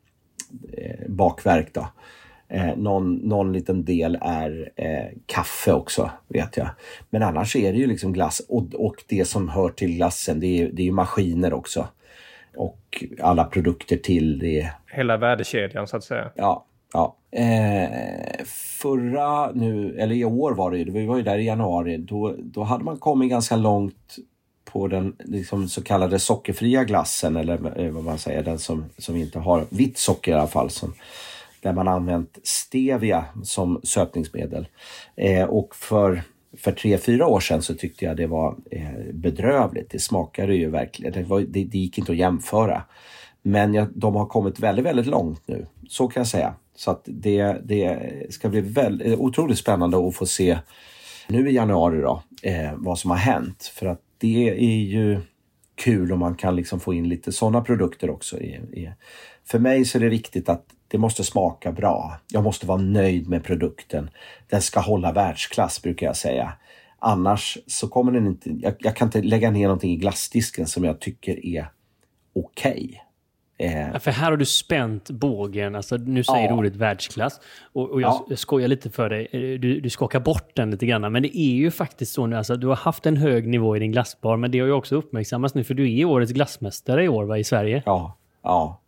eh, bakverk då. Eh, någon, någon liten del är eh, kaffe också, vet jag. Men annars är det ju liksom glass och, och det som hör till glassen, det är, det är maskiner också och alla produkter till det. Hela värdekedjan så att säga. Ja. ja. Eh, förra nu, eller i år var det ju, vi var ju där i januari, då, då hade man kommit ganska långt på den liksom, så kallade sockerfria glassen eller eh, vad man säger, den som, som inte har vitt socker i alla fall. Som, där man använt stevia som sötningsmedel. Eh, och för, för tre, fyra år sedan så tyckte jag det var eh, bedrövligt. Det smakade ju verkligen, det, var, det, det gick inte att jämföra. Men jag, de har kommit väldigt, väldigt långt nu. Så kan jag säga. Så att det, det ska bli väldigt, eh, otroligt spännande att få se nu i januari då, eh, vad som har hänt. För att det är ju kul om man kan liksom få in lite sådana produkter också. I, i. För mig så är det viktigt att det måste smaka bra. Jag måste vara nöjd med produkten. Den ska hålla världsklass brukar jag säga. Annars så kommer den inte... Jag, jag kan inte lägga ner någonting i glassdisken som jag tycker är okej. Okay. Eh. Ja, för här har du spänt bågen. Alltså, nu säger ja. du ordet världsklass. Och, och jag ja. skojar lite för dig. Eh, du, du skakar bort den lite grann. Men det är ju faktiskt så nu. Alltså, du har haft en hög nivå i din glassbar. Men det har ju också uppmärksammats nu. För du är årets glassmästare i år va, i Sverige. Ja. ja.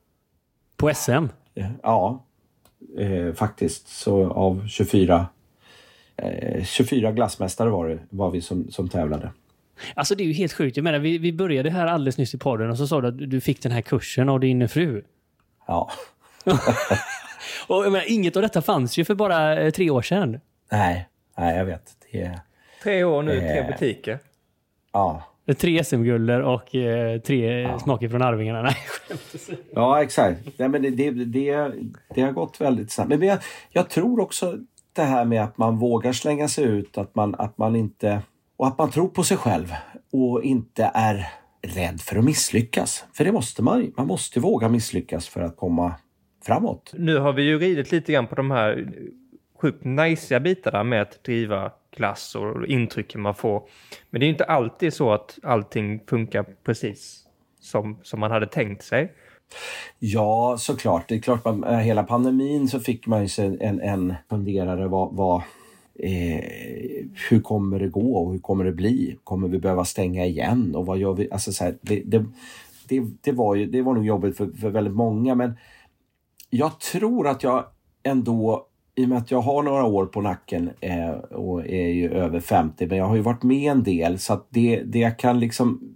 På SM? Ja, eh, faktiskt. Så av 24, eh, 24 glassmästare var, det, var vi som, som tävlade. Alltså det är ju helt sjukt. Jag menar, vi, vi började här alldeles nyss i podden och så sa du att du fick den här kursen av din fru. Ja. och jag menar, inget av detta fanns ju för bara eh, tre år sedan. Nej, nej jag vet. Det är, tre år nu, tre butiker. Ja. Tre SM-gulder och eh, tre ja. smaker från Arvingarna. Nej, Ja, exakt. Nej, men det, det, det, det, har gått väldigt snabbt. Men jag, jag tror också det här med att man vågar slänga sig ut, att man, att man inte och att man tror på sig själv och inte är rädd för att misslyckas. För det måste man. Man måste våga misslyckas för att komma framåt. Nu har vi ju ridit lite grann på de här sjukt najsiga bitarna med att driva klass och intrycken man får. Men det är inte alltid så att allting funkar precis som, som man hade tänkt sig. Ja, såklart. Det är klart, man, eh, hela pandemin så fick man ju sig en, en funderare vad, vad Eh, hur kommer det gå och hur kommer det bli? Kommer vi behöva stänga igen och vad gör vi? Alltså så här, det, det, det, det, var ju, det var nog jobbigt för, för väldigt många men jag tror att jag ändå i och med att jag har några år på nacken eh, och är ju över 50 men jag har ju varit med en del så att det, det jag kan liksom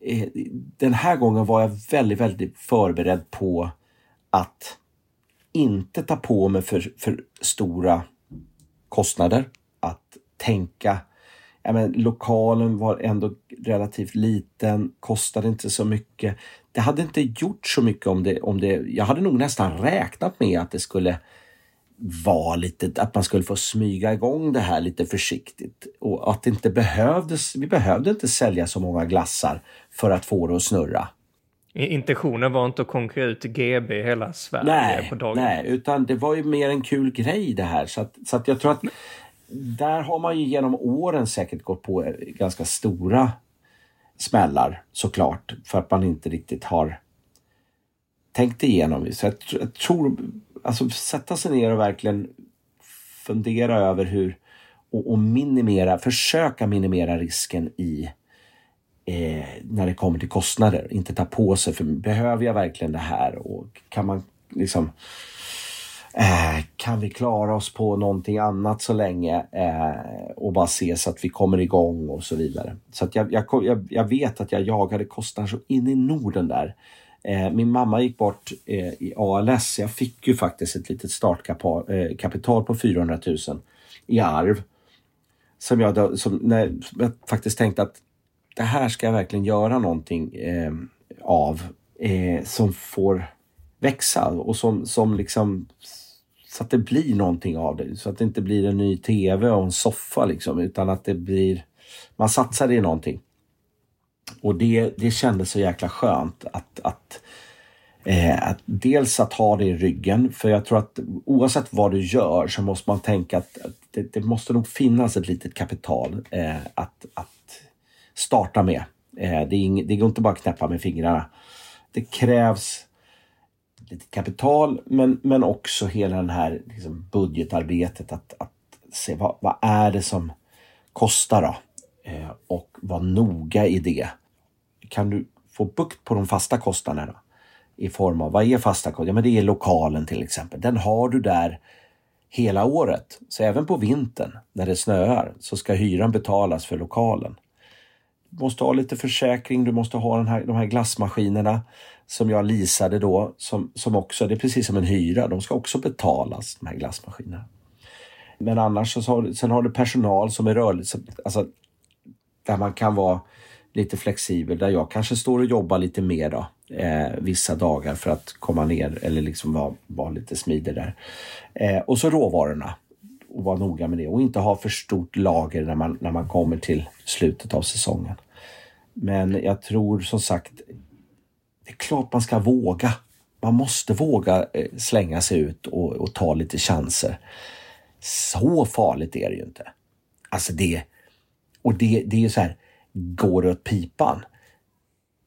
eh, Den här gången var jag väldigt, väldigt förberedd på att inte ta på mig för, för stora kostnader. Att tänka, ja men lokalen var ändå relativt liten, kostade inte så mycket. Det hade inte gjort så mycket om det, om det, jag hade nog nästan räknat med att det skulle vara lite, att man skulle få smyga igång det här lite försiktigt och att det inte behövdes, vi behövde inte sälja så många glassar för att få det att snurra. Intentionen var inte att konkurrera ut GB hela Sverige nej, på dagen. Nej, utan det var ju mer en kul grej det här. Så, att, så att jag tror att där har man ju genom åren säkert gått på ganska stora smällar såklart. För att man inte riktigt har tänkt igenom. Så jag, jag tror, alltså sätta sig ner och verkligen fundera över hur och, och minimera, försöka minimera risken i eh, när det kommer till kostnader. Inte ta på sig, för behöver jag verkligen det här? Och kan man liksom eh, kan vi klara oss på någonting annat så länge eh, och bara se så att vi kommer igång och så vidare. Så att jag, jag, jag vet att jag jagade kostnader så in i Norden där. Eh, min mamma gick bort eh, i ALS. Jag fick ju faktiskt ett litet startkapital eh, på 400 000 i arv. Som jag, då, som, när, jag faktiskt tänkte att det här ska jag verkligen göra någonting eh, av eh, som får växa och som, som liksom så att det blir någonting av det. Så att det inte blir en ny tv och en soffa liksom utan att det blir man satsar i någonting. Och det, det kändes så jäkla skönt att, att, eh, att dels att ha det i ryggen för jag tror att oavsett vad du gör så måste man tänka att, att det, det, måste nog finnas ett litet kapital eh, att, att starta med. Eh, det, ing, det går inte bara att knäppa med fingrarna. Det krävs lite kapital men, men också hela den här liksom, budgetarbetet att, att se vad, vad är det som kostar då? Eh, och vara noga i det. Kan du få bukt på de fasta kostnaderna i form av, vad är fasta kostnader? Ja, men det är lokalen till exempel. Den har du där hela året. Så även på vintern när det snöar så ska hyran betalas för lokalen Du måste ha lite försäkring, du måste ha den här, de här glassmaskinerna som jag leasade då, som, som också, det är precis som en hyra, de ska också betalas, de här glassmaskinerna. Men annars så har, sen har du personal som är rörlig, alltså där man kan vara lite flexibel, där jag kanske står och jobbar lite mer då, eh, vissa dagar för att komma ner eller liksom vara, vara lite smidig där. Eh, och så råvarorna och vara noga med det och inte ha för stort lager när man, när man kommer till slutet av säsongen. Men jag tror som sagt, det är klart man ska våga. Man måste våga eh, slänga sig ut och, och ta lite chanser. Så farligt är det ju inte. Alltså det, och det, det är så här, går det åt pipan?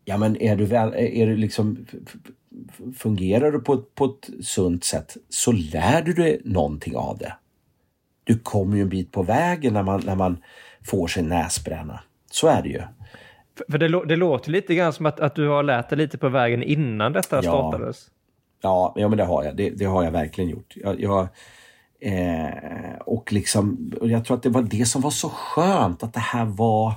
Ja men är du väl, är du liksom, fungerar du på, på ett sunt sätt så lär du dig någonting av det. Du kommer ju en bit på vägen när man, när man får sin näsbränna. Så är det ju. För det, det låter lite grann som att, att du har lärt dig lite på vägen innan detta ja. startades. Ja, ja, men det har jag. Det, det har jag verkligen gjort. Jag, jag eh, och liksom, och jag tror att det var det som var så skönt, att det här var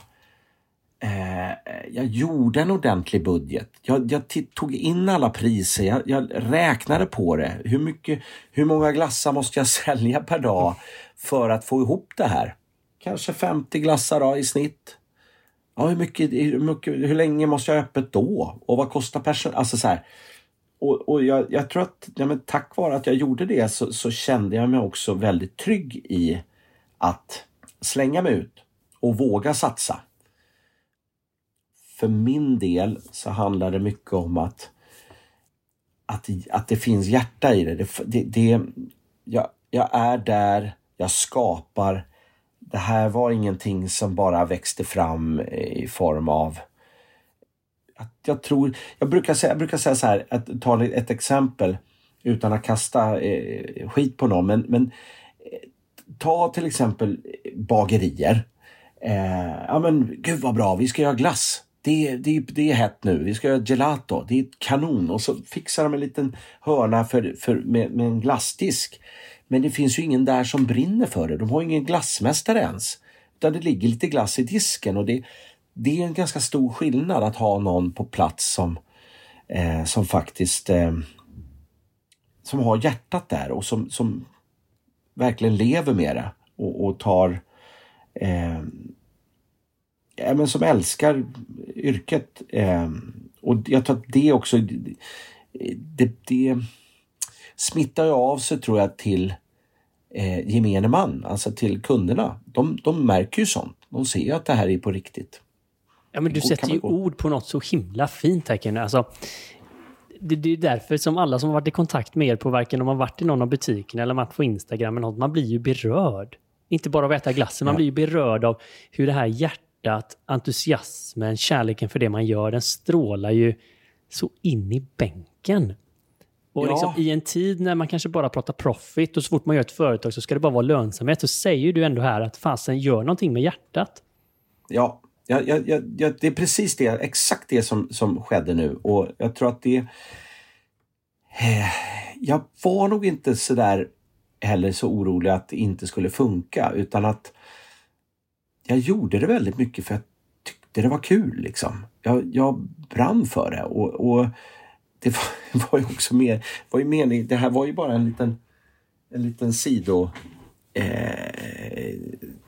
Eh, jag gjorde en ordentlig budget. Jag, jag tog in alla priser, jag, jag, räknade på det. Hur, mycket, hur många glassar måste jag sälja per dag för att få ihop det här? Kanske 50 glassar då, i snitt. Ja, hur, mycket, hur, mycket, hur länge måste jag ha öppet då? Och vad kostar personal? Alltså så här. Och, och jag, jag, tror att ja, men tack vare att jag gjorde det så, så kände jag mig också väldigt trygg i att slänga mig ut och våga satsa för min del så handlar det mycket om att, att, att det finns hjärta i det. det, det, det jag, jag är där, jag skapar. Det här var ingenting som bara växte fram i form av att jag tror, jag brukar säga, jag brukar säga så här, att ta ett exempel utan att kasta eh, skit på någon, men, men eh, ta till exempel bagerier. Eh, ja men gud vad bra, vi ska göra glass det, det, det är hett nu, vi ska göra gelato, det är kanon. Och så fixar de en liten hörna för, för, med, med en glassdisk. Men det finns ju ingen där som brinner för det. De har ingen glassmästare ens. Utan det ligger lite glass i disken och det, det är en ganska stor skillnad att ha någon på plats som, eh, som faktiskt eh, som har hjärtat där och som, som verkligen lever med det och, och tar eh, ja, men som älskar yrket. Eh, och jag tror att det också det, det smittar ju av sig tror jag till eh, gemene man, alltså till kunderna. De, de märker ju sånt. De ser ju att det här är på riktigt. Ja, men du sätter ju ord på något så himla fint här Kenny. Alltså, det, det, är därför som alla som har varit i kontakt med er på varken om man varit i någon av butikerna eller varit på Instagram eller något, man blir ju berörd. Inte bara av att äta glassen, man blir ju berörd av hur det här hjärtat entusiasmen, kärleken för det man gör, den strålar ju så in i bänken. Och ja. liksom, i en tid när man kanske bara pratar profit och så fort man gör ett företag så ska det bara vara lönsamhet, så säger du ändå här att fasen gör någonting med hjärtat. Ja, ja, ja, ja, det är precis det, exakt det som, som skedde nu och jag tror att det... Eh, jag var nog inte sådär heller så orolig att det inte skulle funka utan att jag gjorde det väldigt mycket för jag tyckte det var kul. Liksom. Jag, jag brann för det och, och det var, var, ju också mer, var ju mening, det här var ju bara en liten, en liten sido eh,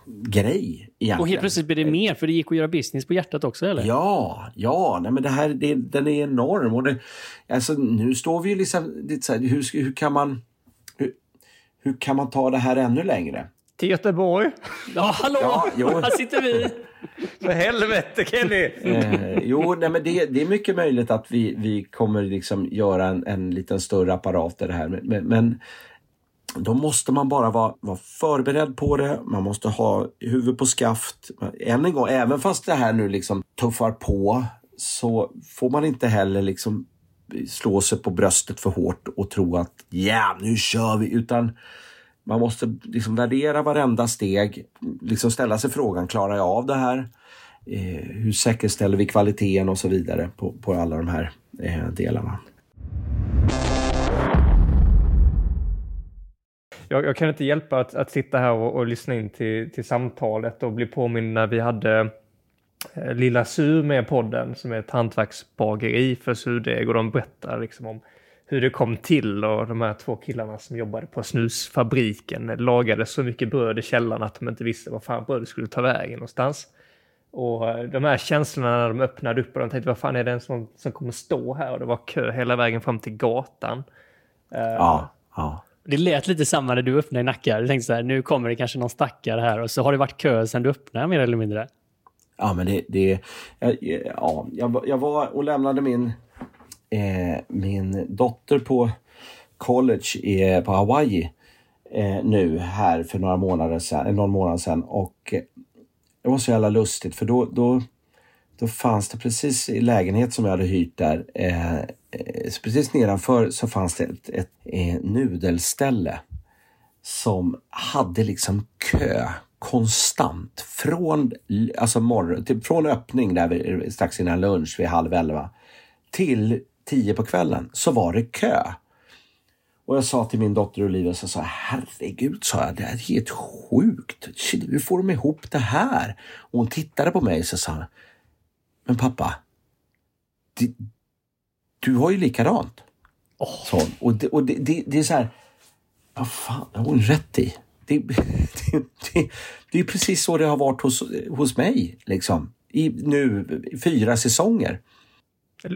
grej egentligen. Och helt plötsligt blir det mer för det gick att göra business på hjärtat också eller? Ja, ja, nej men det här det, den är enorm och det, alltså nu står vi ju liksom lite så här, hur, hur kan man hur, hur kan man ta det här ännu längre? till Göteborg. Ja, hallå! Ja, Här sitter vi. För helvete, Kenny! Eh, jo, nej, men det, det, är mycket möjligt att vi, vi kommer liksom göra en, en liten större apparat i det här. Men, men då måste man bara vara, vara förberedd på det. Man måste ha huvud på skaft. Än en gång, även fast det här nu liksom tuffar på så får man inte heller liksom slå sig på bröstet för hårt och tro att ja, yeah, nu kör vi. Utan man måste liksom värdera varenda steg, liksom ställa sig frågan, klarar jag av det här? Eh, hur säkerställer vi kvaliteten och så vidare på, på alla de här eh, delarna. Jag, jag, kan inte hjälpa att, att sitta här och, och lyssna in till, till samtalet och bli påmind när vi hade eh, Lilla Sur med podden som är ett hantverksbageri för surdeg och de berättar liksom om hur det kom till och de här två killarna som jobbade på snusfabriken lagade så mycket bröd i källaren att de inte visste var fan brödet skulle ta vägen någonstans. Och eh, de här känslorna när de öppnade upp och de tänkte vad fan är det som, som kommer stå här? Och det var kö hela vägen fram till gatan. Eh, ja, ja. Det lät lite samma när du öppnade i Nacka. Du tänkte så här, nu kommer det kanske någon stackare här och så har det varit kö sedan du öppnade mer eller mindre. Ja, men det... det ja, jag, jag var och lämnade min, eh, min dotter på college i, på Hawaii eh, nu här för några månader sedan, eh, någon månad sedan och eh, det var så jävla lustigt för då, då, då fanns det precis i lägenhet som jag hade hyrt där, eh Eh, precis nedanför så fanns det ett, ett, ett eh, nudelställe som hade liksom kö konstant från, alltså morgon, typ från öppning där vi, strax innan lunch vid halv elva till tio på kvällen så var det kö. Och jag sa till min dotter Olivia, så sa herregud, sa jag, det är helt sjukt. Hur får de ihop det här? Och hon tittade på mig och så sa, men pappa, det, du har ju likadant. Oh. Så, och det, och det, det, det är så här, vad fan, det har hon rätt i. Det, det, det, det är precis så det har varit hos, hos mig, liksom. I nu fyra säsonger.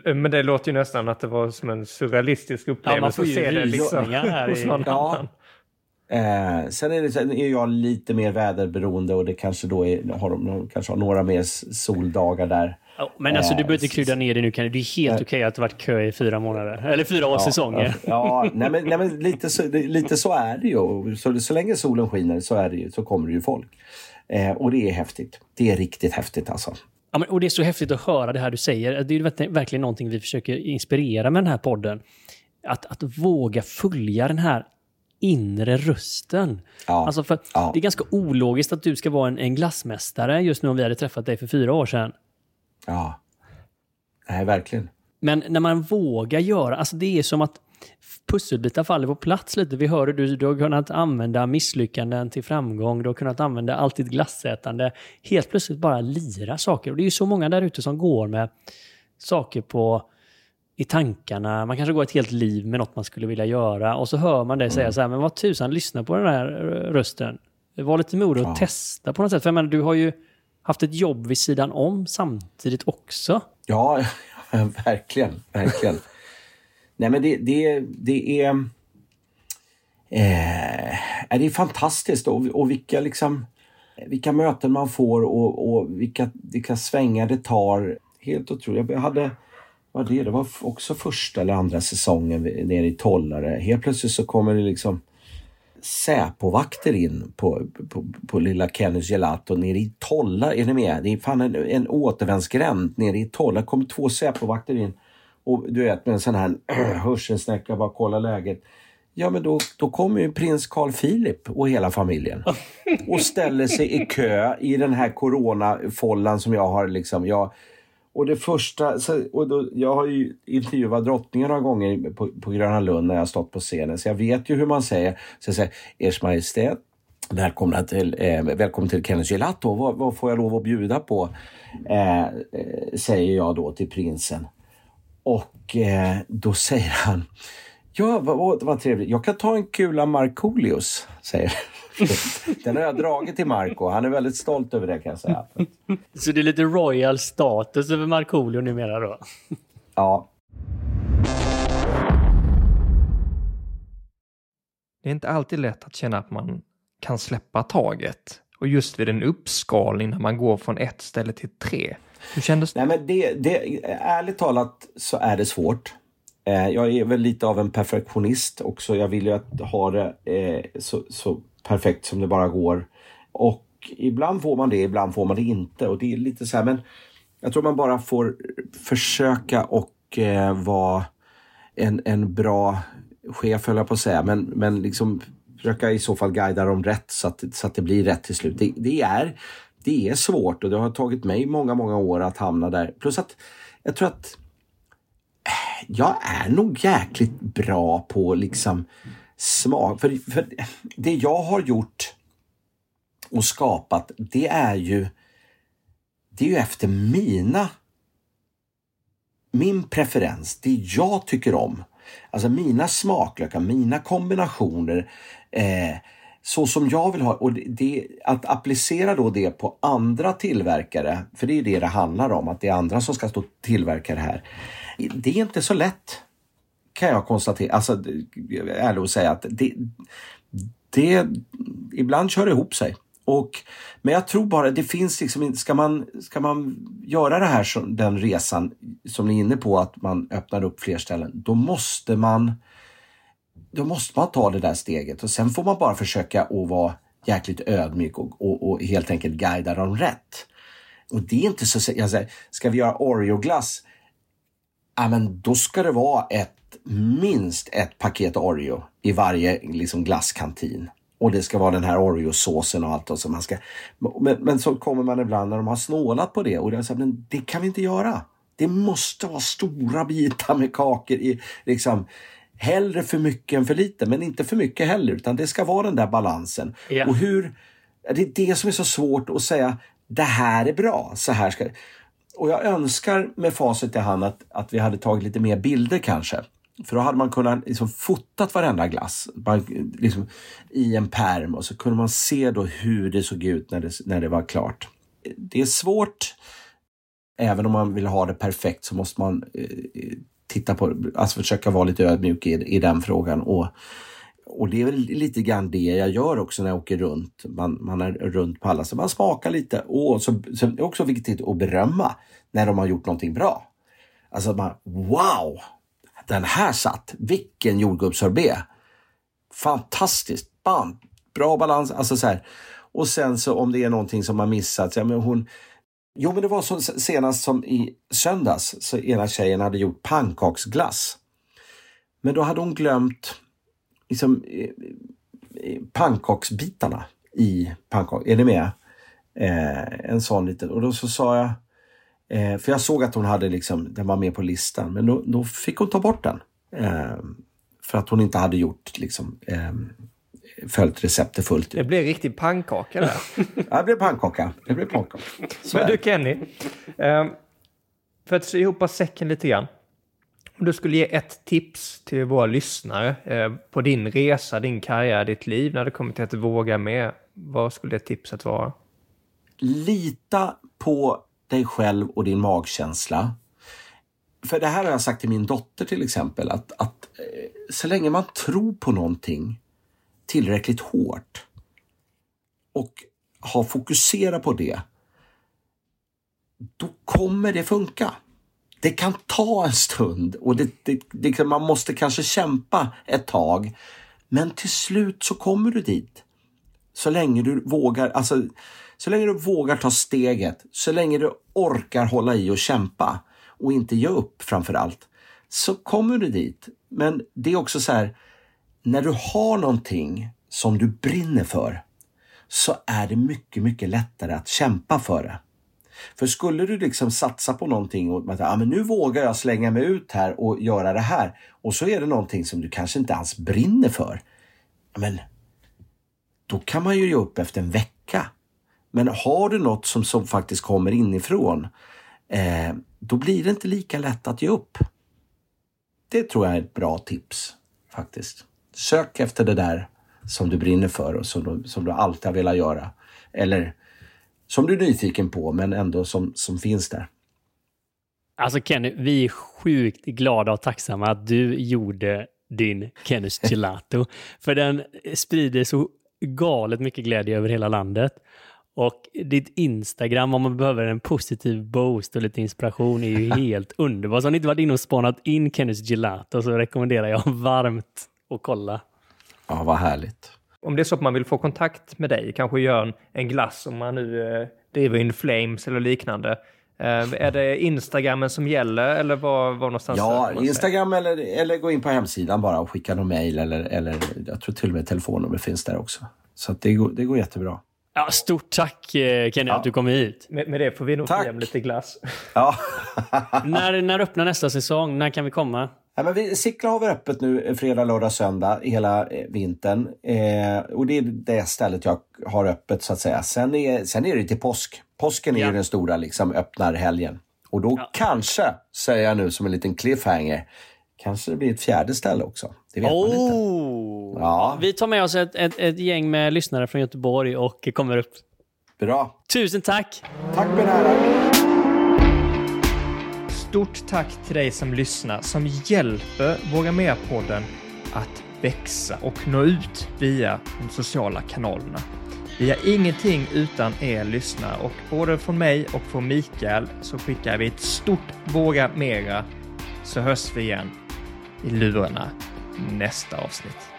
Men det låter ju nästan att det var som en surrealistisk upplevelse ja, man får ju att se det liksom, här hos någon ja. annan. Eh, sen är, det, sen är jag lite mer väderberoende och det kanske då är, har de kanske har några mer soldagar där. Oh, men alltså du behöver inte krydda ner det nu. Kan det är helt okej okay att det varit kö i fyra månader. Eller fyra ja, säsonger. Ja, ja nej, men, nej, men lite, så, lite så är det ju. Så, så länge solen skiner så, är det ju, så kommer det ju folk. Eh, och det är häftigt. Det är riktigt häftigt alltså. Ja, men, och det är så häftigt att höra det här du säger. Det är verkligen någonting vi försöker inspirera med den här podden. Att, att våga följa den här inre rösten. Ja, alltså för ja. Det är ganska ologiskt att du ska vara en, en glassmästare just nu om vi hade träffat dig för fyra år sedan. Ja. Nej, verkligen. Men när man vågar göra, alltså det är som att pusselbitar faller på plats lite. Vi hör du, du har kunnat använda misslyckanden till framgång, du har kunnat använda allt ditt glassätande. Helt plötsligt bara lira saker. Och det är ju så många där ute som går med saker på i tankarna. Man kanske går ett helt liv med något man skulle vilja göra och så hör man dig säga mm. så här, men vad tusan, lyssna på den här rösten. Var lite modig och ja. testa på något sätt. För jag menar, du har ju haft ett jobb vid sidan om samtidigt också. Ja, verkligen, verkligen. Nej, men det, det, det är... Eh, det är fantastiskt och, och vilka, liksom, vilka möten man får och, och vilka, vilka svängar det tar. Helt otroligt. Jag hade, vad det, det var också första eller andra säsongen nere i Tollare. Helt plötsligt så kommer det liksom Säpovakter in på, på, på lilla Kennys Gelato nere i Tolla. Är ni med? Det är fan en, en återvändsgränd nere i Tolla. kommer två Säpovakter in och du vet med en sån här hörselsnäcka bara kolla läget. Ja men då, då kommer ju prins Carl Philip och hela familjen och ställer sig i kö i den här coronafållan som jag har liksom. Jag, och det första, och då, jag har ju intervjuat drottningen några gånger på, på Gröna Lund när jag har stått på scenen så jag vet ju hur man säger. Så jag säger Ers Majestät, Välkomna till, eh, välkommen till Kenneth Gelato. Vad, vad, får jag lov att bjuda på? Eh, eh, säger jag då till prinsen. Och eh, då säger han Ja, vad, vad trevligt. Jag kan ta en kula Markoolios, säger Den har jag dragit till Marco. Han är väldigt stolt över det kan jag säga. Så det är lite royal status över Markoolio numera då? Ja. Det är inte alltid lätt att känna att man kan släppa taget. Och just vid en uppskalning när man går från ett ställe till tre. Hur kändes det? Nej, men det, det, ärligt talat så är det svårt. Eh, jag är väl lite av en perfektionist också. Jag vill ju att ha det eh, så, så, perfekt som det bara går. Och ibland får man det, ibland får man det inte. Och det är lite så här, men jag tror man bara får försöka och eh, vara en, en bra chef, höll jag på att säga, men, men liksom försöka i så fall guida dem rätt så att, så att det blir rätt till slut. Det, det, är, det är svårt och det har tagit mig många, många år att hamna där. Plus att jag tror att jag är nog jäkligt bra på liksom smak. För, för det jag har gjort och skapat, det är ju det är ju efter mina min preferens, det jag tycker om. Alltså mina smaklökar, mina kombinationer. Eh, så som jag vill ha. Och det, att applicera då det på andra tillverkare, för det är det det handlar om, att det är andra som ska stå tillverka det här. Det är inte så lätt kan jag konstatera, alltså ärligt att säga att det, det ibland kör det ihop sig. Och, men jag tror bara det finns liksom ska man, ska man göra det här, den resan som ni är inne på, att man öppnar upp fler ställen, då måste man då måste man ta det där steget och sen får man bara försöka att vara jäkligt ödmjuk och, och, och helt enkelt guida dem rätt. Och det är inte så, jag säger, ska vi göra Oreo-glass? Ja, men då ska det vara ett, minst ett paket Oreo i varje liksom, glasskantin. Och det ska vara den här Oreo-såsen och allt. Och så man ska, men, men så kommer man ibland när de har snålat på det och det, så, men det kan vi inte göra. Det måste vara stora bitar med kakor i liksom hellre för mycket än för lite, men inte för mycket heller, utan det ska vara den där balansen. Yeah. Och hur, det är det som är så svårt att säga, det här är bra, så här ska och jag önskar med facit i hand att, att vi hade tagit lite mer bilder kanske. För då hade man kunnat liksom fotat varenda glass man, liksom, i en perm och så kunde man se då hur det såg ut när det, när det var klart. Det är svårt, även om man vill ha det perfekt så måste man eh, titta på, alltså försöka vara lite ödmjuk i, i den frågan. Och, och det är väl lite grann det jag gör också när jag åker runt. Man, man är runt på alla, så man smakar lite. Och så, så det är också viktigt att berömma när de har gjort någonting bra. Alltså man, wow! Den här satt! Vilken jordgubbssorbet! Fantastiskt! Bam! Bra balans, alltså så här. Och sen så om det är någonting som har missats, ja men hon Jo, men det var så senast som i söndags så ena tjejen hade gjort pannkaksglass. Men då hade hon glömt liksom, eh, eh, pannkaksbitarna i pannkak. Är ni med? Eh, en sån liten. Och då så sa jag, eh, för jag såg att hon hade liksom, den var med på listan, men då, då fick hon ta bort den. Eh, för att hon inte hade gjort liksom, eh, följt receptet fullt ut. Det blev riktig pannkaka där. ja, det blev pannkaka. Det blev pannkaka. Men du Kenny, för att sy ihop säcken lite grann. Om du skulle ge ett tips till våra lyssnare eh, på din resa, din karriär, ditt liv när det kommer till att våga med. Vad skulle det tipset vara? Lita på dig själv och din magkänsla. För det här har jag sagt till min dotter till exempel, att, att eh, så länge man tror på någonting tillräckligt hårt och har fokuserat på det, då kommer det funka. Det kan ta en stund och det, det, det, man måste kanske kämpa ett tag. Men till slut så kommer du dit. Så länge du vågar, alltså, så länge du vågar ta steget, så länge du orkar hålla i och kämpa och inte ge upp framför allt, så kommer du dit. Men det är också så här, när du har någonting som du brinner för så är det mycket, mycket lättare att kämpa för det. För skulle du liksom satsa på någonting och att ah, men nu vågar jag slänga mig ut här och göra det här och så är det någonting som du kanske inte alls brinner för. Men då kan man ju ge upp efter en vecka. Men har du något som, som faktiskt kommer inifrån, eh, då blir det inte lika lätt att ge upp. Det tror jag är ett bra tips faktiskt. Sök efter det där som du brinner för och som du, som du alltid har velat göra. Eller som du är nyfiken på men ändå som, som finns där. Alltså Kenny, vi är sjukt glada och tacksamma att du gjorde din Kennys Gelato. för den sprider så galet mycket glädje över hela landet. Och ditt Instagram, om man behöver en positiv boost och lite inspiration, är ju helt underbart. Så har ni inte varit inne och spanat in Kennys Gelato så rekommenderar jag varmt att kolla. Ja, vad härligt. Om det är så att man vill få kontakt med dig, kanske gör en, en glass om man nu eh, driver In Flames eller liknande. Eh, är det Instagrammen som gäller eller var, var någonstans? Ja, Instagram eller, eller gå in på hemsidan bara och skicka någon mail eller, eller jag tror till och med telefonnummer finns där också. Så det, går, det går jättebra. Ja, stort tack eh, Kenny ja. att du kom hit. Med, med det får vi nog få hem lite glass. Ja. när, när öppnar nästa säsong? När kan vi komma? Ja, men vi, Sickla har vi öppet nu eh, fredag, lördag, söndag hela eh, vintern. Eh, och det är det stället jag har öppet så att säga. Sen är, sen är det till påsk. Påsken är Ja. ju den stora liksom, öppnarhelgen. Och då kanske, säger jag nu som en liten cliffhanger, kanske det blir ett fjärde ställe också. Det vet man inte. Oh! Ja. Vi tar med oss ett, ett, ett gäng med lyssnare från Göteborg och kommer upp. Bra. Tusen tack! Tack mina herrar. Stort tack till dig som lyssnar, som hjälper Våga Mer-podden att växa och nå ut via de sociala kanalerna. Vi har ingenting utan er lyssnare och både från mig och från Mikael så skickar vi ett stort Våga Mera så hörs vi igen i lurarna nästa avsnitt.